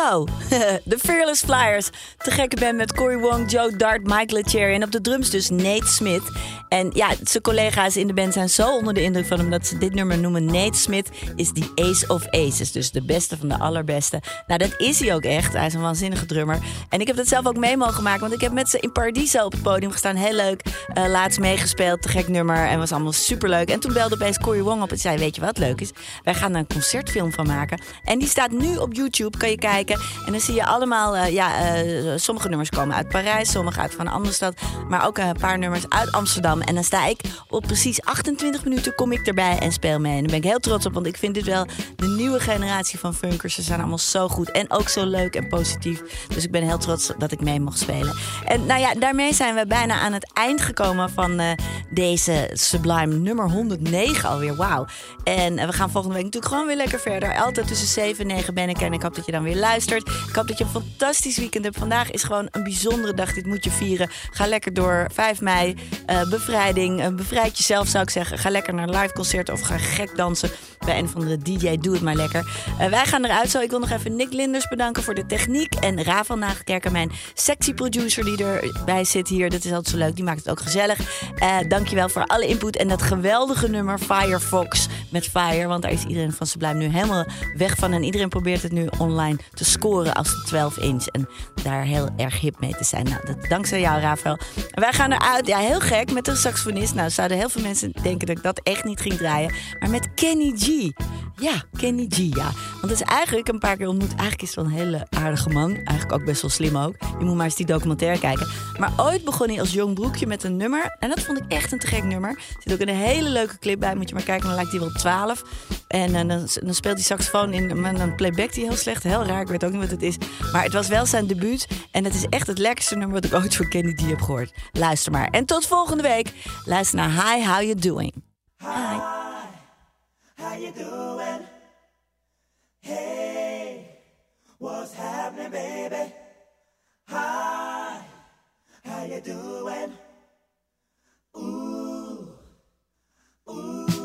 [LAUGHS] De Fearless Flyers. Te gekke band met Cory Wong, Joe Dart, Mike Lettieri en op de drums dus Nate Smith. En ja, zijn collega's in de band zijn zo onder de indruk van hem dat ze dit nummer noemen. Nate Smith is die ace of aces, dus de beste van de allerbeste. Nou, dat is hij ook echt. Hij is een waanzinnige drummer. En ik heb dat zelf ook mee mogen maken, want ik heb met ze in Paradiso op het podium gestaan. Heel leuk. Eh, laatst meegespeeld, te gek nummer en was allemaal superleuk. En toen belde opeens Cory Wong op en zei, weet je wat leuk is? Wij gaan er een concertfilm van maken. En die staat nu op YouTube, kan je kijken. En dan zie je allemaal, eh, ja, eh, sommige nummers komen uit Parijs, sommige uit van een andere stad. Maar ook een paar nummers uit Amsterdam. En dan sta ik op precies 28 minuten, kom ik erbij en speel mee. En daar ben ik heel trots op, want ik vind dit wel de nieuwe generatie van funkers. Ze zijn allemaal zo goed en ook zo leuk en positief. Dus ik ben heel trots dat ik mee mocht spelen. En nou ja, daarmee zijn we bijna aan het eind gekomen van eh, deze Sublime nummer 109 alweer. Wauw. En eh, we gaan volgende week natuurlijk gewoon weer lekker verder. Altijd tussen 7 en 9 ben ik en ik hoop dat je dan weer luistert. Ik hoop dat je een fantastisch weekend hebt. Vandaag is gewoon een bijzondere dag. Dit moet je vieren. Ga lekker door. 5 mei, eh, bevrijding. Uh, bevrijd jezelf zou ik zeggen. Ga lekker naar een live concert of ga gek dansen bij een van de DJ. Doe het maar lekker. Uh, wij gaan eruit zo. Ik wil nog even Nick Linders bedanken voor de techniek. En Ra van Nagelkerken, mijn sexy producer die erbij zit hier. Dat is altijd zo leuk. Die maakt het ook gezellig. Uh, dankjewel voor alle input en dat geweldige nummer Firefox met Fire. Want daar is iedereen van Sublime nu helemaal weg van. En iedereen probeert het nu online te scoren als de 12 inch. En daar heel erg hip mee te zijn. Nou, dat dankzij jou, Rafael. Wij gaan eruit, ja, heel gek, met een saxofonist. Nou, zouden heel veel mensen denken dat ik dat echt niet ging draaien. Maar met Kenny G. Ja, Kenny G, ja. Want het is eigenlijk een paar keer ontmoet. Eigenlijk is het wel een hele aardige man. Eigenlijk ook best wel slim ook. Je moet maar eens die documentaire kijken. Maar ooit begon hij als jong broekje met een nummer. En dat vond ik echt een te gek nummer. Er zit ook een hele leuke clip bij. Moet je maar kijken, dan lijkt hij wel 12. En uh, dan, dan, speelt hij saxofoon in. En dan playbackt hij heel slecht. Heel raar, ik weet ook niet wat het is. Maar het was wel zijn debuut. En het is echt het lekkerste nummer wat ik ooit van Kenny D heb gehoord. Luister maar. En tot volgende week. Luister naar Hi, How You Doing. Hi. How you doing? Hey, what's happening, baby? Hi, how you doing? Ooh, ooh.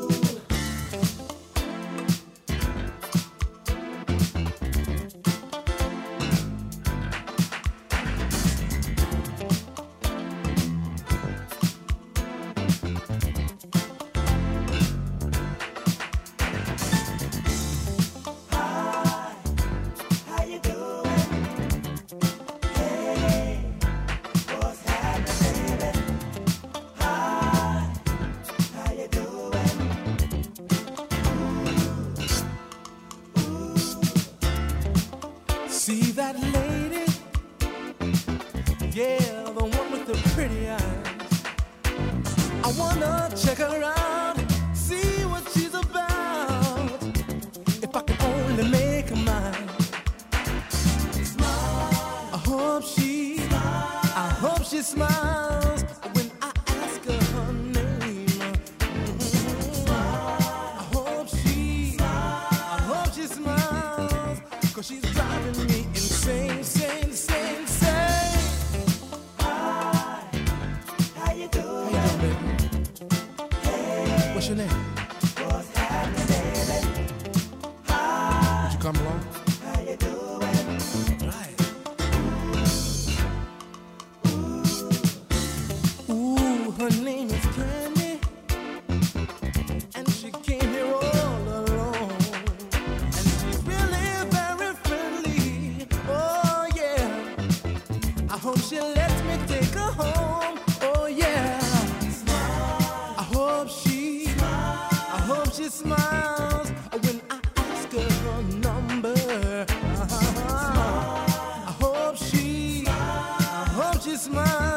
just mine.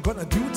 Gonna do